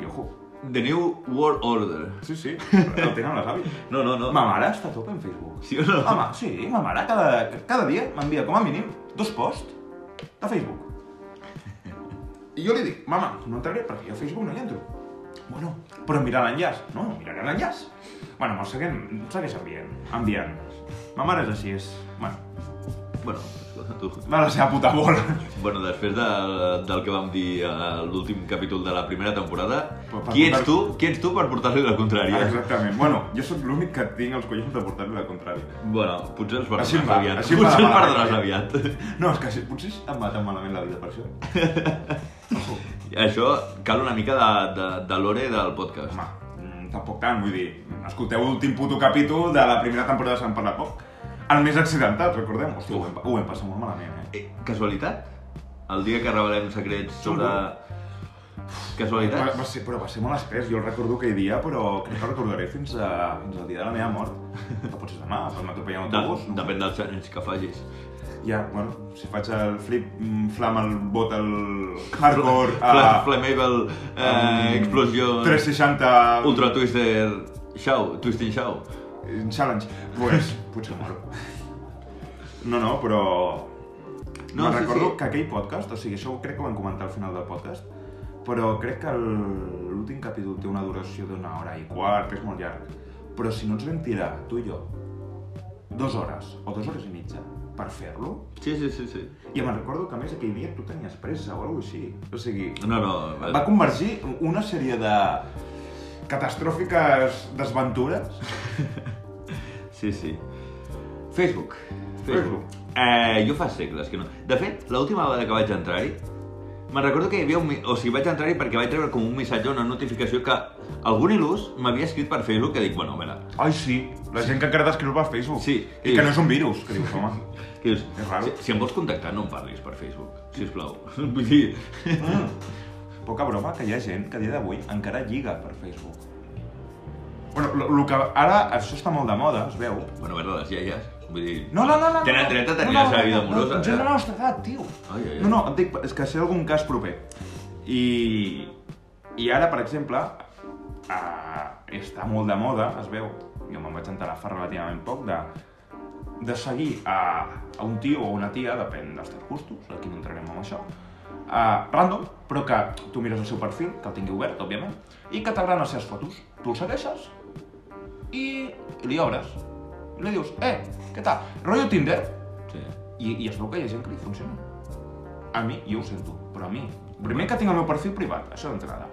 I ojo. The New World Order. Sí, sí, el tenen les àvies. (laughs) No, no, no. Ma mare està a tope en Facebook. Sí o no? Home, sí, ma mare cada, cada dia m'envia com a mínim dos posts de Facebook. (laughs) I jo li dic, mama, no entraré perquè jo a Facebook no hi entro. Bueno, però mira l'enllaç. No, miraré l'enllaç. Bueno, me'l segueix, segueix enviant. Enviant. Ma mare és així, és... Bueno, Bueno, escolta, tu. va la seva puta bola. Bueno, després de, del que vam dir a l'últim capítol de la primera temporada, Per- per qui ets tu? Qui ets tu per portar-li la contrària? Exactament. Bueno, jo sóc l'únic que tinc els collons de portar-li la contrària. Bueno, potser els perdràs va, aviat. així Potser els vida. aviat. No, és que potser em va tan malament la vida per això. (laughs) Això cal una mica de, de, de lore del podcast. Home, mm, tampoc tant, vull dir, escolteu l'últim puto capítol de la primera temporada de Sant Parla Poc. El més accidentat, recordem. Hòstia, ho vam, ho vam passar molt malament, eh? Eh, casualitat? El dia que revelem secrets sobre... Va, Casualitat? va ser, però va ser molt espès, jo el recordo aquell dia, però crec que el recordaré fins, a, fins al dia de la meva mort. (laughs) Que potser demà, quan m'atropelli un De, autobús. no? depèn dels anys que facis. Ja, bueno, si faig el flip, mm, flam, el bot, el hardcore, a... Flammable, eh, explosió, 360... Ultra Twister, Show, Twisting Show. Challenge. Pues, (laughs) potser moro. No, no, però... No, sí, recordo sí. que aquell podcast, o sigui, això ho crec que ho vam comentar al final del podcast, però crec que el- l'últim capítol té una duració d'una hora i quart, que és molt llarg. Però si no ens vam tirar, tu i jo, dues hores o dues hores i mitja per fer-lo, Sí, sí, sí, sí. i me'n recordo que a més aquell dia tu tenies pressa o alguna així. O sigui, No, no, va convergir una sèrie de catastròfiques desventures (laughs) Sí, sí. Facebook. Facebook. Eh, jo fa segles que no. De fet, l'última vegada que vaig entrar-hi, me'n recordo que hi havia un... O sigui, vaig entrar-hi perquè vaig treure com un missatge, una notificació que algun il·lús m'havia escrit per Facebook que dic, bueno, a veure, Ai, sí, la gent que encara t'escriu per Facebook. Sí. I que no és un virus, que dius, home. (laughs) que dius, És raro. si, si em vols contactar no em parlis per Facebook, sisplau. (laughs) Vull dir... Mm. Poca broma que hi ha gent que a dia d'avui encara lliga per Facebook. Bueno, lo, lo que ara, això està molt de moda, es veu. Bueno, a veure, les iaies, vull dir... No, no, no, no. Tenen no, dret a tenir no, la no, seva vida no, amorosa. No, gent de eh? la nostra edat, tio. Ai, ai, ai. No, no, et dic, és que sé algun cas proper. I, i ara, per exemple, uh, està molt de moda, es veu, jo me'n vaig enterar fa relativament poc, de, de seguir a, a un tio o una tia, depèn dels teus gustos, aquí no entrarem en això, uh, random, però que tu mires el seu perfil, que el tingui obert, òbviament, i que t'agraden les seves fotos. Tu el segueixes i li obres. I li dius, eh, què tal? Rollo Tinder? Sí. I, I es veu que hi ha gent que li funciona. A mi, jo ho sento, però a mi... Primer que tinc el meu perfil privat, això d'entrada.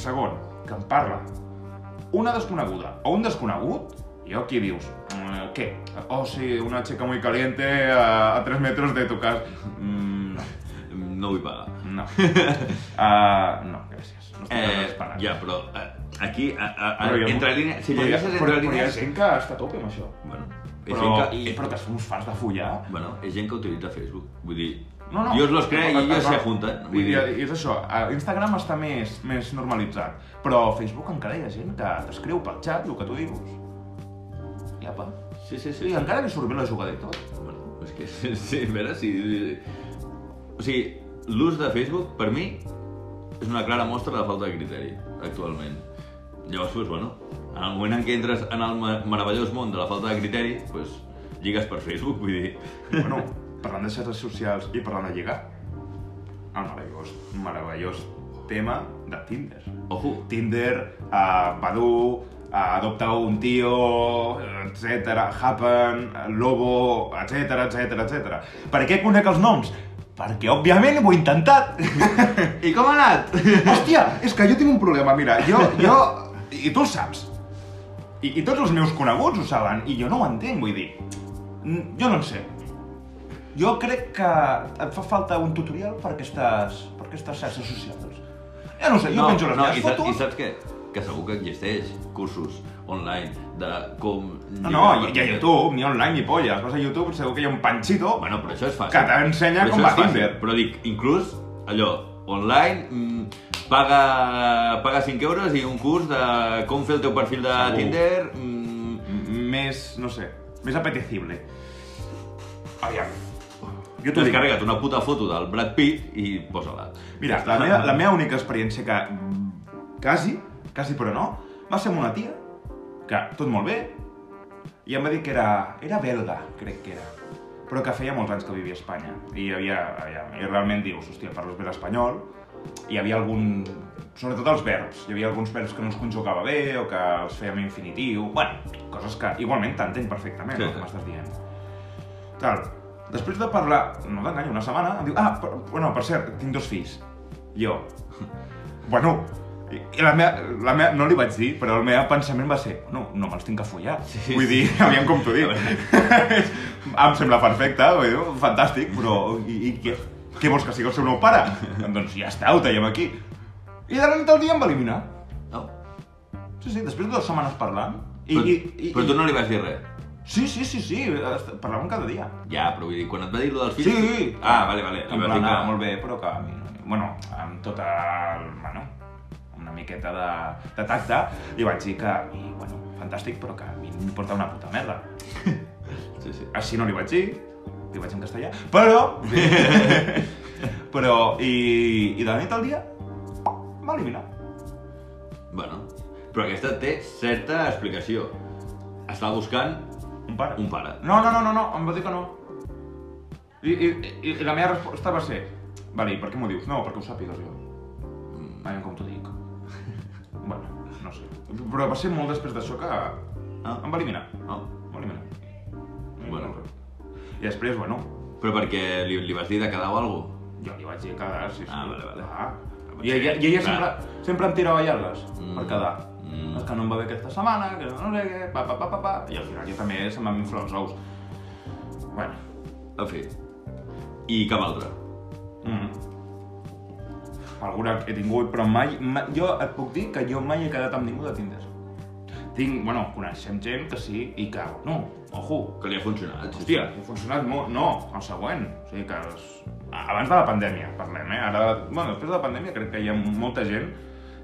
Segon, que em parla una desconeguda o un desconegut, i aquí dius, "Mm, què? Oh, sí, una chica muy caliente a, a 3 metros de tu casa. Mm, no, No vull pagar. no. Uh, (laughs) no, gràcies. No estic Eh, eh, ja, però eh, aquí, a, a, a, Però ha- entre línies, si ha- llegeixes però, entre però hi ha línies... gent que està a tope amb això. Bueno, és Però, gent que, i, però que són uns fans de follar. Bueno, és gent que utilitza Facebook. Vull dir, No, no. Dios los crea i però- se junten. I, dir, i és això, Instagram està més, més normalitzat, però a Facebook encara hi ha gent que t'escriu pel xat el que tu dius. I apa. sí, sí, sí. I encara li surt bé la jugada i tot. Bueno, és que, (laughs) sí, a veure, si... O sigui, l'ús de Facebook, per mi, és una clara mostra de falta de criteri, actualment. Llavors, doncs, bueno, en el moment en què entres en el meravellós món de la falta de criteri, doncs, lligues per Facebook, vull dir... Bueno, (laughs) parlant de xarxes socials i parlant de lligar, el meravellós, meravellós tema de Tinder. Ojo, Tinder, uh, Badoo, uh, Adopta un tio, etc. Happen, Lobo, etc etc etc. Per què conec els noms? Perquè, òbviament, ho he intentat. (laughs) i com ha anat? Hòstia, és que jo tinc un problema, mira, jo, jo... I tu el saps. I, I tots els meus coneguts ho saben, i jo no ho entenc, vull dir... Jo no en sé. Jo crec que et fa falta un tutorial per aquestes, per aquestes xarxes socials. Ja no sé, jo penjo les no, meves i, fotos... I saps què? Que segur que existeix cursos online de com... No, no, hi, hi ha YouTube, ni online ni polles. Vas a YouTube, segur que hi ha un panxito Bueno, però això és fàcil. que t'ensenya com va. Tinder. Però dic, inclús, allò, online, mm, paga, paga 5 euros i un curs de com fer el teu perfil de Segur. Tinder... Mm, Més, no sé, més apetecible. Aviam. Jo t'ho dic. Descarrega't una puta foto del Brad Pitt i posa-la. Mira, la meva, la meva única experiència que quasi, quasi però no, va ser amb una tia, que tot molt bé, i em va dir que era, era belga, crec que era, però que feia molts anys que vivia a Espanya. I havia, aviam, i realment dius, hòstia, parles bé l'espanyol, hi havia algun... Sobretot els verbs. Hi havia alguns verbs que no es conjugava bé o que els fèiem infinitiu. Bueno, coses que igualment t'entenc perfectament, Sí. sí. el que m'estàs dient. Tal. Després de parlar, no t'enganyo, una setmana, em diu, ah, per, bueno, per cert, tinc dos fills. Jo. (laughs) Bueno, i, la meva, la meva, no li vaig dir, però el meu pensament va ser, no, no me'ls tinc que follar. Sí, Vull dir, (laughs) aviam com t'ho dic. (laughs) em sembla perfecte, vull dir, fantàstic, però i, i què? Què vols que sigui el seu nou pare? doncs ja està, ho tallem aquí. I de la nit al dia em va eliminar. No? Sí, sí, després de dues setmanes parlant. I, Però, i, i, però tu no li vas dir res. Sí, sí, sí, sí, parlàvem cada dia. Ja, però vull dir, quan et va dir lo dels fills... Sí! Ah, vale, vale. Li vas plan, dir que... molt bé, però que a mi no... Bueno, amb tota el... Bueno, una miqueta de, de tacte, li vaig dir que a mi, bueno, fantàstic, però que a mi m'importa una puta merda. (laughs) Sí, sí. Així no li vaig dir, li vaig en castellà, però... (laughs) però, i, i de la nit al dia, m'ha eliminat. Bueno, però aquesta té certa explicació. Estava buscant Un pare. un pare. No, no, no, no, no, em va dir que no. I, i, i, i la meva resposta va ser, vale, i per què m'ho dius? No, perquè ho sàpigues jo. Mm, Aviam com t'ho dic. (laughs) bueno, no sé. Però va ser molt després d'això que Ah. em va eliminar. No. Em va eliminar. Bueno. I després, bueno, Però perquè li, li vas dir de quedar o alguna cosa? jo li vaig dir quedar, sí, sí. Ah, vale, vale. Ah. I, ella, i ella sempre, sempre em tirava llargues Mm. per quedar. Mm. Que no em va bé aquesta setmana, que no sé què, pa, pa, pa, pa, pa, i al final jo també se'm van inflar els ous. Bueno, En fi. I cap altre. mm. alguna he tingut, però mai, mai... Jo et puc dir que jo mai he quedat amb ningú de Tinder. Tinc, bueno, coneixem gent que sí i que, no, ojo, Que li ha funcionat. sí, Hòstia, ha funcionat molt... No, el següent. O sigui que... Abans de la pandèmia, parlem, eh? Ara, bueno, després de la pandèmia crec que hi ha molta gent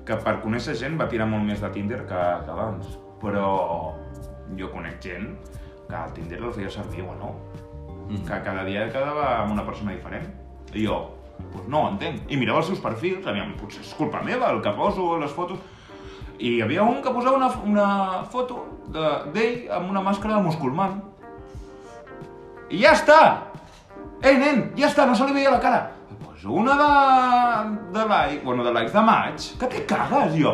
que per conèixer gent va tirar molt més de Tinder que, que abans. Però jo conec gent que el Tinder el feia servir, bueno, Mm. que cada dia quedava amb una persona diferent. I jo, doncs no ho entenc. I mirava els seus perfils, aviam, potser és culpa meva el que poso, les fotos... I hi havia un que posava una, una foto de- d'ell amb una màscara de musculman. I ja està! Ei, nen, ja està, no se li veia la cara. Pues una de, de like, bueno, de likes de maig, que què cagues, jo?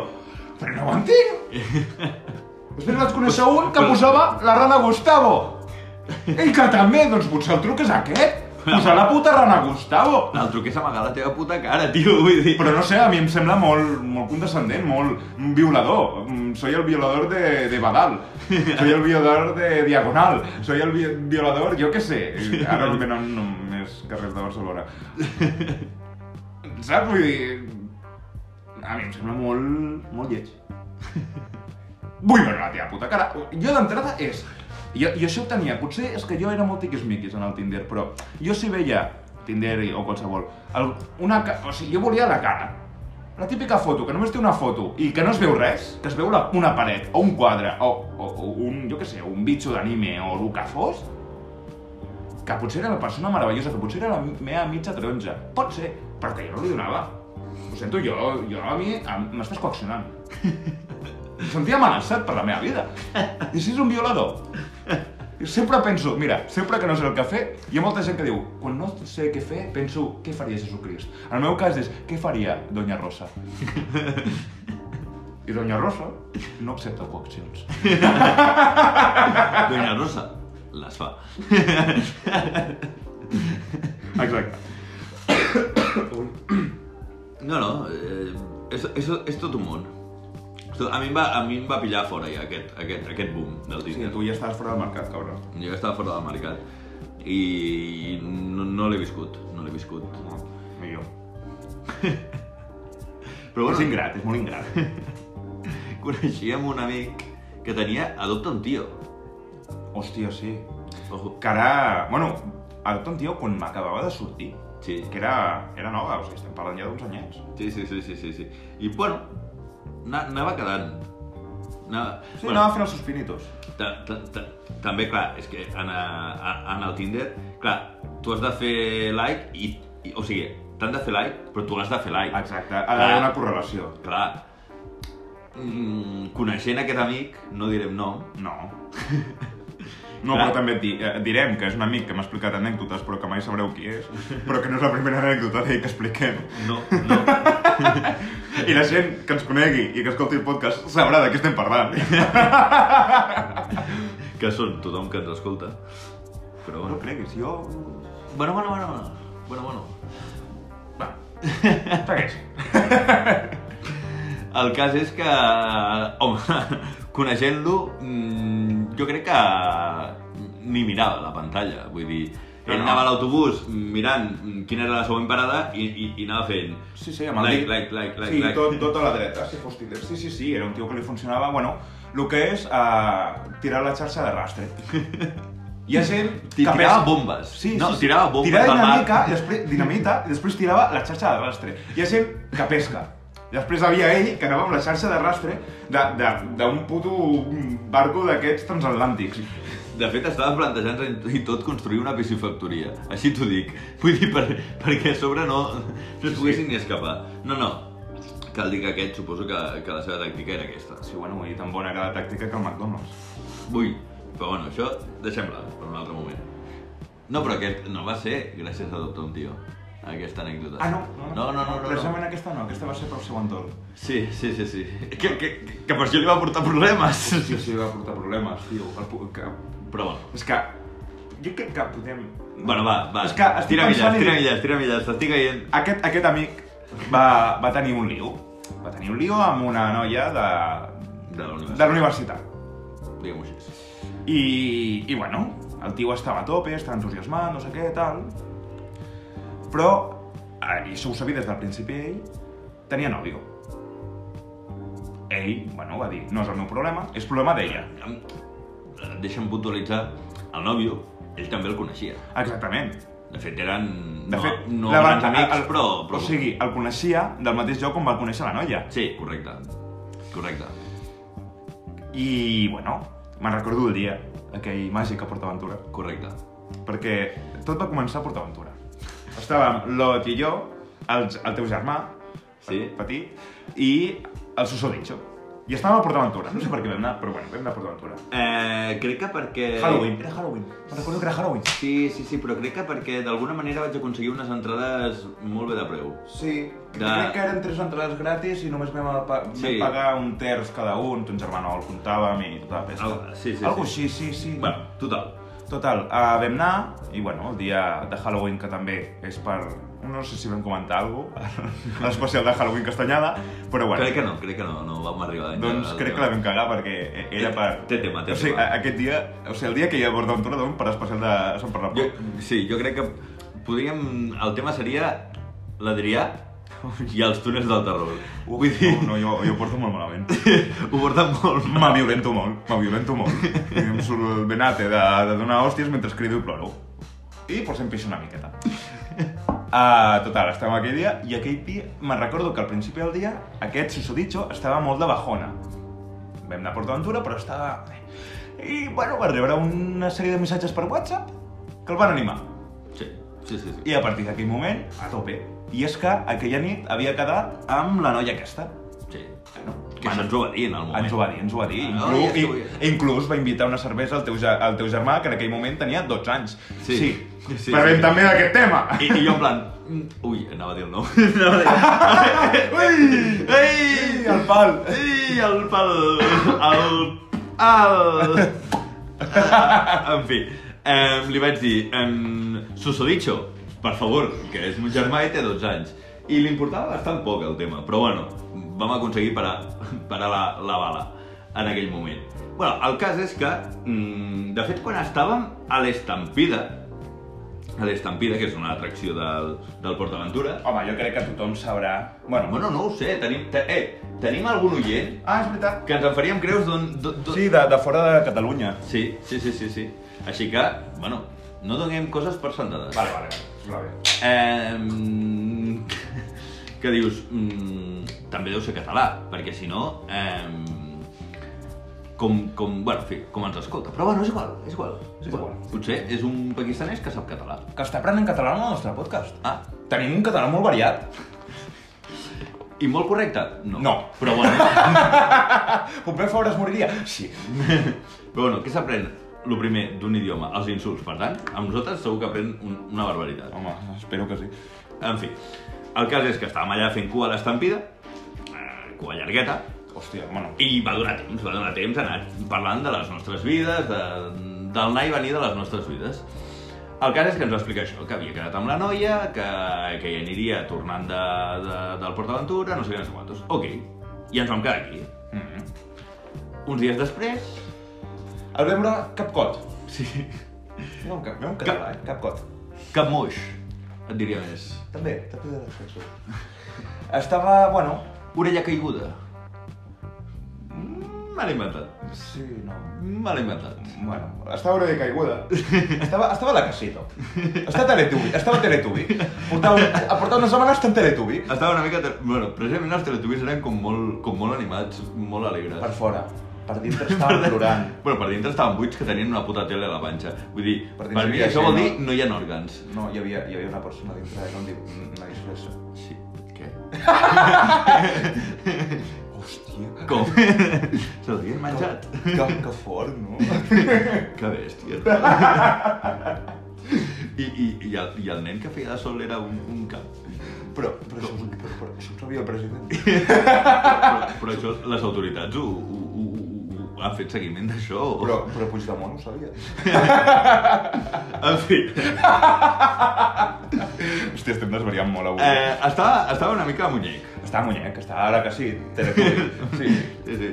Però no ho entenc. (laughs) Després vaig conèixer un que posava la rana Gustavo. I que també, doncs potser el truc és aquest. Posar la puta rana Gustavo. El truc és amagar la teva puta cara, tio, vull dir... Però no sé, a mi em sembla molt, molt condescendent, molt violador. Mm, Soy el violador de, de Badal. Soy el violador de Diagonal. Soy el vi violador, jo què sé. (laughs) Ara no venen només carrers de Barcelona. (laughs) Saps? Vull dir... A mi em sembla molt, molt lleig. (laughs) Vull veure la teva puta cara. Jo d'entrada és... Jo, jo això ho tenia. Potser és que jo era molt tiquismiquis en el Tinder, però jo si veia Tinder o qualsevol, el, una, o sigui, jo volia la cara. La típica foto, que només té una foto i que no es veu res, que es veu la, una paret o un quadre o, o, o un, jo què sé, un bitxo d'anime o el que fos, que potser era la persona meravellosa, que potser era la meva mitja taronja. Pot ser, però que jo no li donava. Ho sento, jo, jo a mi m'estàs coaccionant. Em sentia amenaçat per la meva vida. I si és un violador? Sempre penso, mira, sempre que no sé el que fer, hi ha molta gent que diu, quan no sé què fer, penso, què faria Jesucrist? En el meu cas és, què faria Doña Rosa? I Doña Rosa no accepta coaccions. Doña Rosa les fa. Exacte. No, no, eh, és, és, és tot un món. És A mi, em va, a mi em va pillar fora ja aquest, aquest, aquest boom del Sí, Tinder. tu ja estàs fora del mercat, cabrón. Jo ja estava fora del mercat i no, no l'he viscut, no l'he viscut. No, ni jo. Però És bueno, ingrat, és molt ingrat. coneixíem un amic que tenia Adopta un tio. Hòstia, sí. Ojo. Que ara... Bueno, adopta un tio quan m'acabava de sortir. Sí, Que era, era nova, o sigui, estem parlant ja d'uns anyets. sí, sí, sí, sí, sí, sí. I bueno, na- anava quedant. Anava, Sí, anava fent els seus. Ta- ta- ta- També, clar, és que en, a, en el Tinder, clar, tu has de fer like i, i o sigui, t'han de fer like, però tu l'has de fer like. Exacte, ha d'haver una correlació. Clar, mm, coneixent aquest amic, no direm nom, No. (laughs) No, Clar. però també et, di, eh, et direm que és un amic que m'ha explicat anècdotes, però que mai sabreu qui és, però que no és la primera anècdota d'ell que expliquem. no, no. (laughs) I la gent que ens conegui i que escolti el podcast sabrà de què estem parlant. (laughs) que són tothom que ens escolta. Però No bueno. creguis, jo... Bueno, bueno, bueno, bueno. Bueno, bueno. Va, segueix. El cas és que, home, coneixent-lo, mm, jo crec que ni mirava la pantalla. Vull dir, ell no. anava a l'autobús mirant quina era la següent parada i, i, i anava fent Sí, sí, amb el like, dit. like, like, like, sí, like. tot, tot a la dreta, si fos Tinder. Sí, sí, sí, era un tio que li funcionava, bueno, el que és uh, tirar la xarxa de rastre. (laughs) Hi ha gent que tirava pensa- bombes. Sí, No, sí, sí. tirava bombes Tirava al mar. dinamita, i després, dinamita, i després tirava la xarxa de rastre. Hi ha gent que pesca. Després havia ell que anava amb la xarxa de rastre d'un puto barco d'aquests transatlàntics. De fet, estava plantejant i tot construir una piscifactoria. Així t'ho dic. Vull dir, per, perquè a sobre no, no es poguessin ni escapar. No, no. Cal dir que aquest suposo que, que la seva tàctica era aquesta. Sí, bueno, vull dir, tan bona era la tàctica que el McDonald's. Vull. Però bueno, això deixem-la per un altre moment. No, però aquest no va ser gràcies a adoptar un tio. Aquesta anècdota. Ah, no? No, no, no. no, no. Precisament aquesta no, aquesta va ser pel seu entorn. Sí, sí, sí, sí. Que, que, que per això li va portar problemes. Sí, sí, va portar problemes, tio. El, que, Però bueno. és que... Jo crec que podem... Bueno, va, va. És que estic tira pensant milles, i tira dic- milles, tira milles. T'estic caient. Aquest, aquest amic va, va tenir un lío. Va tenir un lío amb una noia de... De la de la universitat. Diguem-ho així. I, I, bueno, el tio estava a tope, estava entusiasmat, no sé què, tal... Però, eh, i això ho sabia des del principi ell, tenia nòvio. Ell, bueno, va dir, no és el meu problema, és problema d'ella. Em- Deixa'm puntualitzar, el nòvio, ell també el coneixia. Exactament. De fet, eren De no, fet, no la grans va- amics, el- però, però... O sigui, el coneixia del mateix lloc on va conèixer la noia. Sí, correcte. Correcte. I, bueno, me'n recordo el dia, aquell màgic a PortAventura, Correcte. perquè tot va començar a PortAventura. Estàvem Lot i jo, el, el teu germà, Sí. petit, i el susodicho. I estàvem a PortAventura. No sé per què vam anar, però bueno, vam anar a PortAventura. Eh, crec que perquè... Halloween, era Halloween. Me'n recordo que era Halloween. Sí, sí, sí, però crec que perquè d'alguna manera vaig aconseguir unes entrades molt bé de preu. Sí, De- crec que eren tres entrades gratis i només vam, pa vam Sí. pagar un terç cada un, ton germà no el comptàvem i tota la pesca. Algo- sí, sí, Algo sí. així, sí, sí. Bueno, total. Total, uh, vam anar, i bueno, el dia de Halloween, que també és per... No sé si vam comentar alguna cosa, l'especial de Halloween Castanyada, però bueno. Crec que no, crec que no, no vam arribar Doncs crec que tema. la vam cagar perquè era per... Té tema, té o sigui, tema. aquest dia, o sigui, el dia que hi ha Portaventura doncs per especial de Sant Pernambuc. Jo, sí, jo crec que podríem... El tema seria l'Adrià (laughs) i els túnels del terror. Vull dir, No, no, jo, jo ho porto molt malament. (laughs) ho porten molt Me violento molt, me violento molt. I em surt el venate de, de donar hòsties mentre crido i ploro. I pues em pixo una miqueta. Uh, total, estàvem aquell dia i aquell dia, me'n recordo que al principi del dia aquest susodicho estava molt de bajona. Vam anar a PortAventura, però estava... I, bueno, va rebre una sèrie de missatges per WhatsApp que el van animar. Sí, sí, sí. sí. I a partir d'aquell moment, a tope. I és que aquella nit havia quedat amb la noia aquesta. sí. Bueno, Que això ens ho va dir en el moment. ens ho va dir, ens ho va dir. Ah, Inclús, i, inclús va invitar una cervesa al teu, al teu germà, que en aquell moment tenia 12 anys. Sí. sí. Sí, Parlem sí. també d'aquest tema. I, I jo en plan... mm, Ui, anava a dir el nom. (laughs) Ui! Ei! el pal. Ei, el pal... El... El... (laughs) En fi, eh, li vaig dir, eh, Susodicho, per favor, que és mon germà i té 12 anys. I li importava bastant poc el tema, però bueno, vam aconseguir parar, (laughs) parar la, la bala en aquell moment. Bueno, el cas és que, mm, de fet, quan estàvem a l'Estampida, a l'Estampida, que és una atracció del, del PortAventura, Home, jo crec que tothom sabrà... Bueno, bueno, no ho sé, tenim, te, eh, tenim algun oient Ah, és veritat. que ens en faríem creus d'on- Sí, de, de fora de Catalunya. Sí, sí, sí, sí, sí. Així que, bueno, no donem coses per sentades. Vale, vale, va bé. Eh, que dius, mm, també deu ser català, perquè si no, eh, com, com, bueno, en fi, com ens escolta. Però bueno, és igual, és igual, és És igual. igual. Potser és un pakistanès que sap català. Que està aprenent català en el nostre podcast. Ah, Tenim un català molt variat. i molt correcte? No. No. Però bueno, (laughs) Pompeu Fabra es moriria? Sí. (laughs) però bueno què s'aprèn? El primer, d'un idioma, els insults. Per tant, amb nosaltres segur que aprèn un, una barbaritat. Home, espero que sí. En fi, el cas és que estàvem allà fent cua a l'estampida, eh, cua llargueta, Hòstia, bueno. i va donar temps, va donar temps anar parlant de les nostres vides, de, del anar i venir de les nostres vides. El cas és que ens va explicar això, que havia quedat amb la noia, que, que hi aniria tornant de, de, del PortAventura, no sé què, no sé quantos. Ok, i ens vam quedar aquí. Mm -hmm. Uns dies després... El vam veure Capcot. Sí. No, cap, un català, eh? Capcot. Cap moix, et diria més. També, també de les cançons. Estava, bueno... Orella caiguda. Mm, Mal inventat. Sí, no... Mal inventat. Bueno, estava una de caiguda. Estava, estava a la casito. Està a Teletubi, estava a Teletubi. Portava, a portar unes setmanes està en Teletubi. Estava una mica... te- Bueno, precisament els Teletubbies eren com molt, com molt animats, molt alegres. Per fora. Per dintre estava plorant. (laughs) Bueno, per dintre estaven buits que tenien una puta tele a la panxa. Vull dir, Per per, mi això vol dir no hi ha òrgans. No, hi havia, hi havia una persona dintre, no em diu, una disfressa. Sí. Què? (laughs) Hòstia. Com? Se l'havien menjat? Que, que fort, no? (laughs) Que bèstia. I, i, i, el, I el nen que feia de sol era un, un cap. Però, però, això, però, però això ho sabia el president. Però, però això, les autoritats ho, ho han fet seguiment d'això. o- Però, però Puigdemont ho sabia. (laughs) En fi. Hòstia, estem desvariant molt avui. Eh, estava, estava una mica muñec. Està muñec, està ara que sí. Sí. Sí, sí.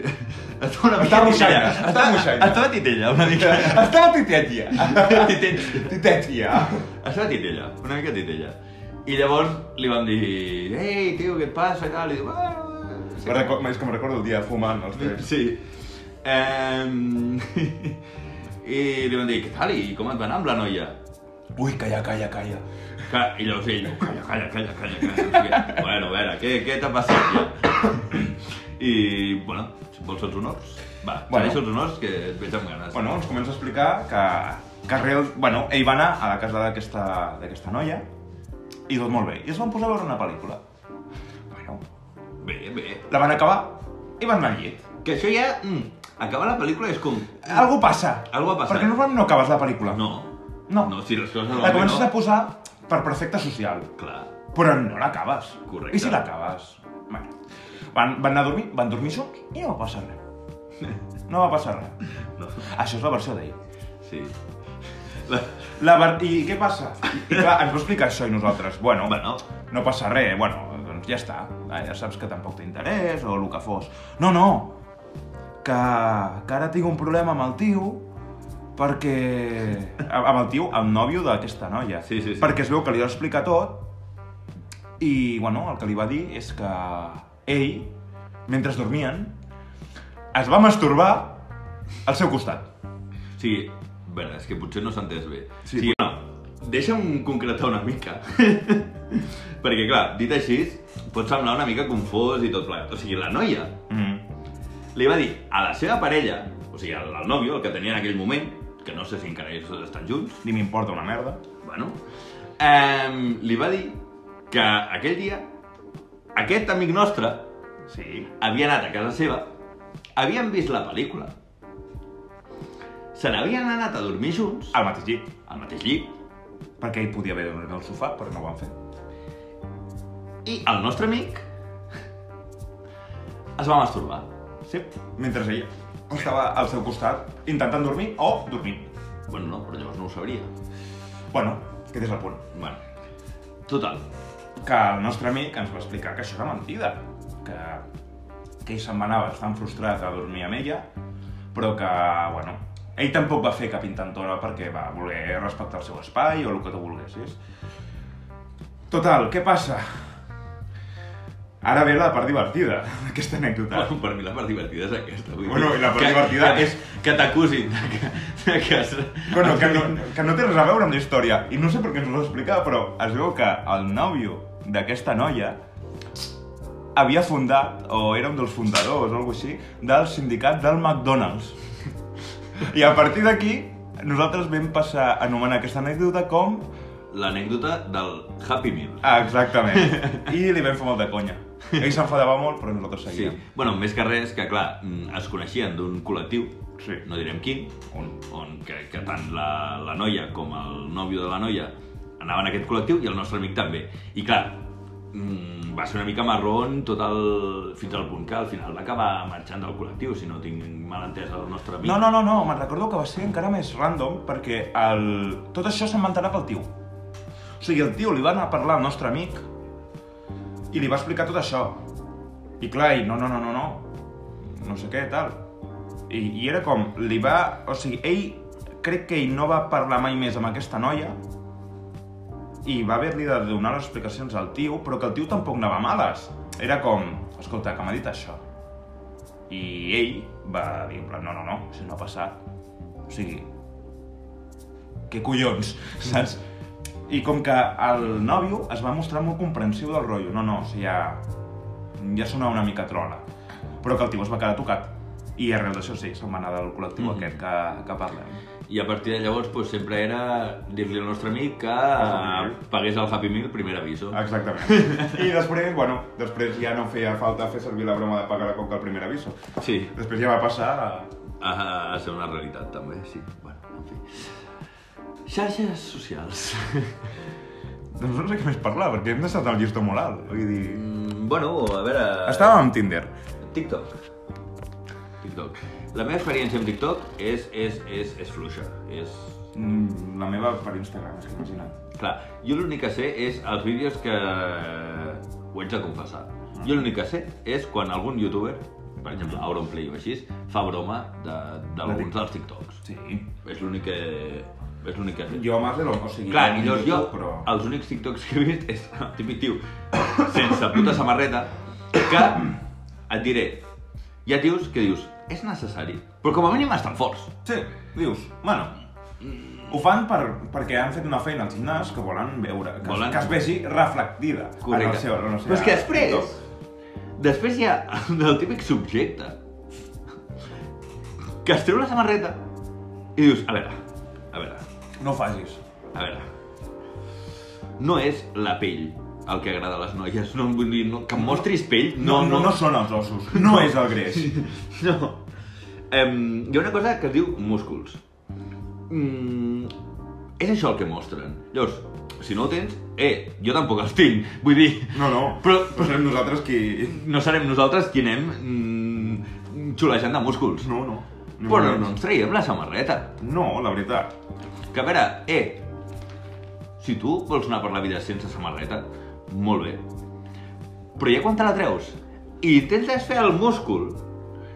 Estava una mica Estava moixaina, titella. estava moixaina. Estava titella, una mica. Estava titetia. Titella. Titetia. Estava titella, una mica titella. I llavors li vam dir, ei, tio, què et passa? I tal, i diu, bueno... sí." Me recordo, és que me recordo el dia fumant els tres. Sí. Um, (laughs) I li vam dir, què tal, i com et va anar amb la noia? Ui, calla, calla, calla. I llavors ell, calla, calla, calla, calla, calla. (laughs) Bueno, a veure, què, què t'ha passat ja? I, bueno, si vols els honors, va, Bueno. els honors que et veig amb ganes. Bueno, ens comença a explicar que, que real, bueno, ell va anar a la casa d'aquesta noia i tot molt bé. I es van posar a veure una pel·lícula. Bueno, Bé, bé. la van acabar i van anar al llit. Que això ja... Mm, acabar la pel·lícula és com... Algo passa. Algo ha passat. Perquè normalment no acabes la pel·lícula. No. No. No, si les coses La comences no... a posar per perfecte social. Clar. Però no l'acabes. Correcte. I si l'acabes? Bueno, van, van anar a dormir, van dormir junts i no va passar res. No va passar res. (laughs) No. Això és la versió d'ell. Sí. La... La ver... I què passa? I clar, ens va explicar això i nosaltres, bueno, Bueno, no passa res, bueno, doncs ja està. Ah, Ja saps que tampoc té interès o el que fos. No, no, que, que ara tinc un problema amb el tio perquè... Amb el tio, el nòvio d'aquesta noia. Sí, sí, sí. Perquè es veu que li va explicar tot i, bueno, el que li va dir és que ell, mentre dormien, es va masturbar al seu costat. o sigui, bueno, és que potser no s'ha entès bé. Sí, sigui, no, deixa'm concretar una mica. (laughs) Perquè, clar, dit així, pot semblar una mica confós i tot plegat. O sigui, la noia Mm. Li va dir a la seva parella, o sigui, al, al nòvio, el que tenia en aquell moment, que no sé si encara ells estan junts, Ni m'importa una merda. bueno, eh, li va dir que aquell dia aquest amic nostre Sí. havia anat a casa seva, havien vist la pel·lícula, se n'havien anat a dormir junts, Al mateix llit. al mateix llit, Perquè ell podia haver dormit al sofà, però no ho van fer. i el nostre amic es va masturbar. Sí, mentre ella estava al seu costat intentant dormir o dormint. Bueno, no, però llavors no ho sabria. Bueno, aquest és el punt. Bueno, total. Que el nostre amic ens va explicar que això era mentida. Que, que ell se'n va anar bastant frustrat a dormir amb ella, però que, bueno, ell tampoc va fer cap intentona perquè va voler respectar el seu espai o el que tu volguessis. Total, què passa? Ara ve la part divertida (laughs) d'aquesta anècdota. Bueno, per mi la part divertida és aquesta. Vull Bueno, dir, i la part que, divertida que, és- Que t'acusin de que... De que has... Bueno, que (laughs) no, que no té res a veure amb la història. I no sé per què ens ho va explicar, però es veu que el nòvio d'aquesta noia havia fundat, o era un dels fundadors o alguna així, del sindicat del McDonald's. (laughs) I a partir d'aquí, nosaltres vam passar a anomenar aquesta anècdota com... L'anècdota del Happy Meal. Ah, exactament. I li vam fer molt de conya. Ell s'enfadava molt, però nosaltres Sí. seguíem. Bueno, més que res, que clar, mm, es coneixien d'un col·lectiu, Sí. no direm quin, on, on que, que tant la, la noia com el nòvio de la noia anaven a aquest col·lectiu i el nostre amic també. I clar, mm, va ser una mica marrón tot el... fins al punt que al final va acabar marxant del col·lectiu, si no tinc mal entès el nostre amic. No, no, no, no, me'n recordo que va ser encara més random perquè el... tot això se'n va enterar pel tio. O sigui, el tio li va anar a parlar al nostre amic i li va explicar tot això. I clar, ell, no, no, no, no, no, no sé què, tal. I, I era com, li va... O sigui, ell, crec que ell no va parlar mai més amb aquesta noia i va haver-li de donar les explicacions al tio, però que el tio tampoc anava males. Era com, escolta, que m'ha dit això. I ell va dir, no, no, no, això no ha passat. O sigui, què collons, (laughs) saps? I com que el nòvio es va mostrar molt comprensiu del rotllo, no, no, o sigui, ja, ja sonava una mica trola. Però que el tio es va quedar tocat. I arrel d'això sí, se'n va anar del col·lectiu Mhm. aquest que, que parlem. I a partir de llavors pues, sempre era dir-li al nostre amic que pagués el Happy Meal primer aviso. Exactament. I després, bueno, després ja no feia falta fer servir la broma de pagar la coca al primer aviso. Sí, Després ja va passar a... a, a ser una realitat també, sí. Bueno, en fi. Xarxes socials. Doncs (laughs) no sé què més parlar, perquè hem deixat el llistó molt alt. Vull dir... Mm, bueno, a veure... Estàvem amb Tinder. TikTok. TikTok. La meva experiència amb TikTok és, és, és, és fluixa. És... Mm, La meva per Instagram, és que imagina't. Clar, jo l'únic que sé és els vídeos que... Ho haig de confessar. Jo l'únic que sé és quan algun youtuber, per exemple, Auronplay o així, fa broma de- d'alguns dels TikToks. Sí. És l'únic que... És l'únic que sé. Jo más de lo... O sigui, Clar, jo llavors jo, però... els únics TikToks que he vist és el típic tio sense puta samarreta que et diré, hi ha tios que dius, és necessari, però com a mínim estan forts. Sí, dius, bueno, ho fan per, perquè han fet una feina al gimnàs que volen veure, que, Volen- que es vegi reflectida en el seu... En el seu Però és que després, després hi ha el típic subjecte que es treu la samarreta i dius, a veure, a veure, No ho facis. a veure, no és la pell el que agrada a les noies, no, vull dir, no, que em mostris pell, No, no, no són els ossos, no és el greix. (laughs) No. Um, hi ha una cosa que es diu músculs. Mm, és això el que mostren. Llavors, si no ho tens, eh, jo tampoc els tinc. Vull dir, No, no, Però- però serem nosaltres qui... no serem nosaltres qui anem mm, xulejant de músculs. No, no. Ni Però no, no ens traiem la samarreta. No, la veritat. Que a veure, eh, si tu vols anar per la vida sense samarreta, molt bé. Però ja quan te la treus i intentes fer el múscul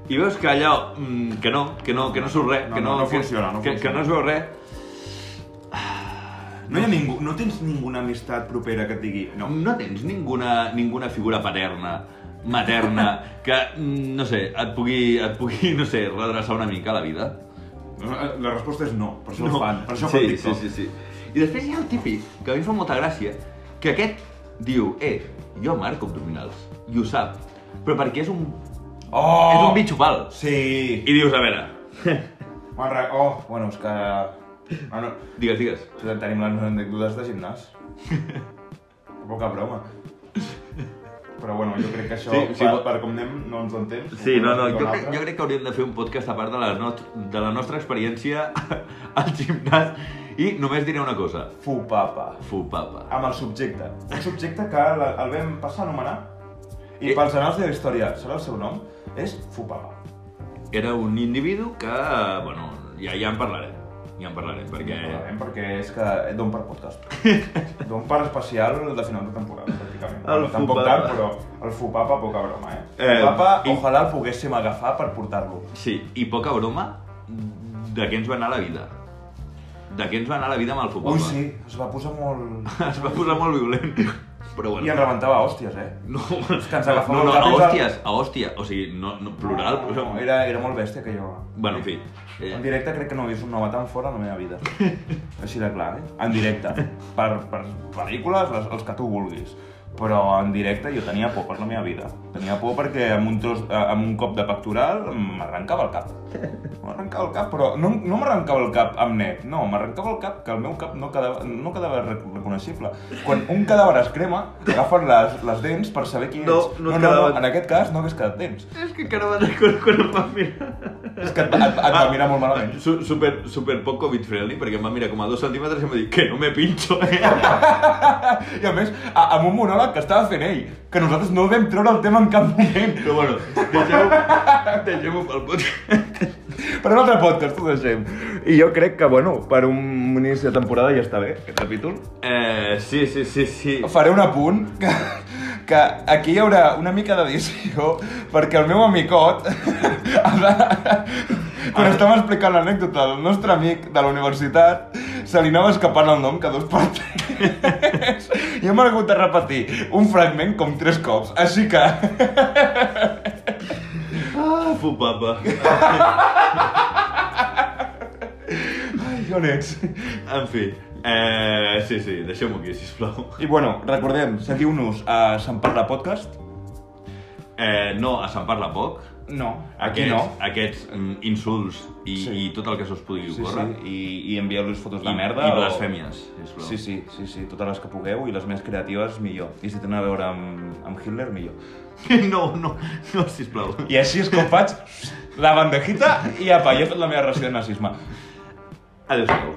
i veus que allò, mm, que no, que no, que no surt res, No, que no, no, no que, funciona, no que, que funciona. no es veu res, No hi ha ningú, no tens ninguna amistat propera que et digui... No, no tens ninguna, ninguna figura paterna, materna, (laughs) que, mm, no sé, et pugui, et pugui, no sé, redreçar una mica la vida. La resposta és no, per això No. fan, per això sí, fan TikTok. Sí, sí, sí. I després hi ha el típic, que a mi em fa molta gràcia, que aquest diu, eh, jo marco abdominals, i ho sap, però perquè és un, Oh! és un bitxo pal. Sí! I dius, a veure, (laughs) re- Oh, bueno, és que... Ah, no. digues, digues. Tenim les anècdotes de gimnàs. (laughs) Poca broma. Però bueno, jo crec que això, Sí, sí, per, per com anem, no ens en temps. Sí, no, no, jo crec, jo crec que hauríem de fer un podcast a part de la, not de la nostra experiència (laughs) al gimnàs i només diré una cosa, Fupapa. fupapa. Amb el subjecte. Un subjecte que la- el vam passar a anomenar i Eh. pels anals de la història serà el seu nom, és Fupapa. Era un individu que, bueno, ja, ja en parlarem, ja en parlarem, perquè... Parlarem perquè és que don per podcast. (laughs) don per especial de final de temporada, pràcticament. El Bueno, Tampoc tant, però el Fupapa, poca broma, eh? Eh, Fupapa, i- ojalà el poguéssim agafar per portar-lo. Sí, i poca broma de què ens va anar la vida. De què ens va anar la vida amb el futbol. Ui, sí, es va posar molt... (laughs) Es va posar molt violent. Però bueno. I en rebentava hòsties, eh? No, És que ens agafava no, no, a hòsties, a hòstia. O sigui, no, no plural, No, no, era, era molt bèstia que jo... Bueno, en fi. En Eh, directe crec que no he vist un home tan fort a la meva vida. Així de clar, eh? En directe. Per, per pel·lícules, les, els que tu vulguis. Però en directe jo tenia por per la meva vida. Tenia por perquè amb un, tros, eh, amb un cop de pectoral m'arrencava el cap. M'arrencava el cap, però no, no m'arrencava el cap amb net, no, m'arrencava el cap que el meu cap no quedava, no quedava rec- reconeixible. Quan un cadàver es crema, agafen les, les dents per saber qui ets. No, no no, no, en aquest cas no hagués quedat dents. És que encara me'n recordo quan em va mirar. És que et, et, et va mirar molt malament. Su super, super poc covid friendly, perquè em va mirar com a dos centímetres i em va dir que no me pincho, eh? (laughs) I a més, a, amb un monòleg que estava fent ell, que nosaltres no vam treure el tema en cap moment. Però bueno, deixem-ho (laughs) deixem pel podcast. Per un altre podcast ho deixem. I jo crec que, bueno, per un inici de temporada ja està bé, aquest capítol. Eh, sí, sí, sí, sí. Faré un apunt que, que aquí hi haurà una mica d'edició perquè el meu amicot (laughs) ha de- quan estàvem explicant l'anècdota del nostre amic de la universitat se li anava escapant el nom cada dos per tres i hem hagut de repetir un fragment com tres cops així que Ah, fupapa. Ai, on ets? En fi, eh, sí, sí, deixem-ho aquí, sisplau. I bueno, recordem, seguiu-nos a Sant Parla Podcast. Eh, no, a Sant Parla Poc. No, aquí Aquests, no. aquests mm, insults i, Sí. i tot el que se us pugui Sí, ocórrer. sí, i, i envieu-los fotos de I, merda. I o- blasfèmies, sisplau. Sí, sí, sí, sí, totes les que pugueu i les més creatives, millor. I si tenen a veure amb, amb Hitler, millor. (laughs) No, no, no, sisplau. I així és com faig la bandejita i apa, ja he fet la meva ració de nazisme. Adéu-siau.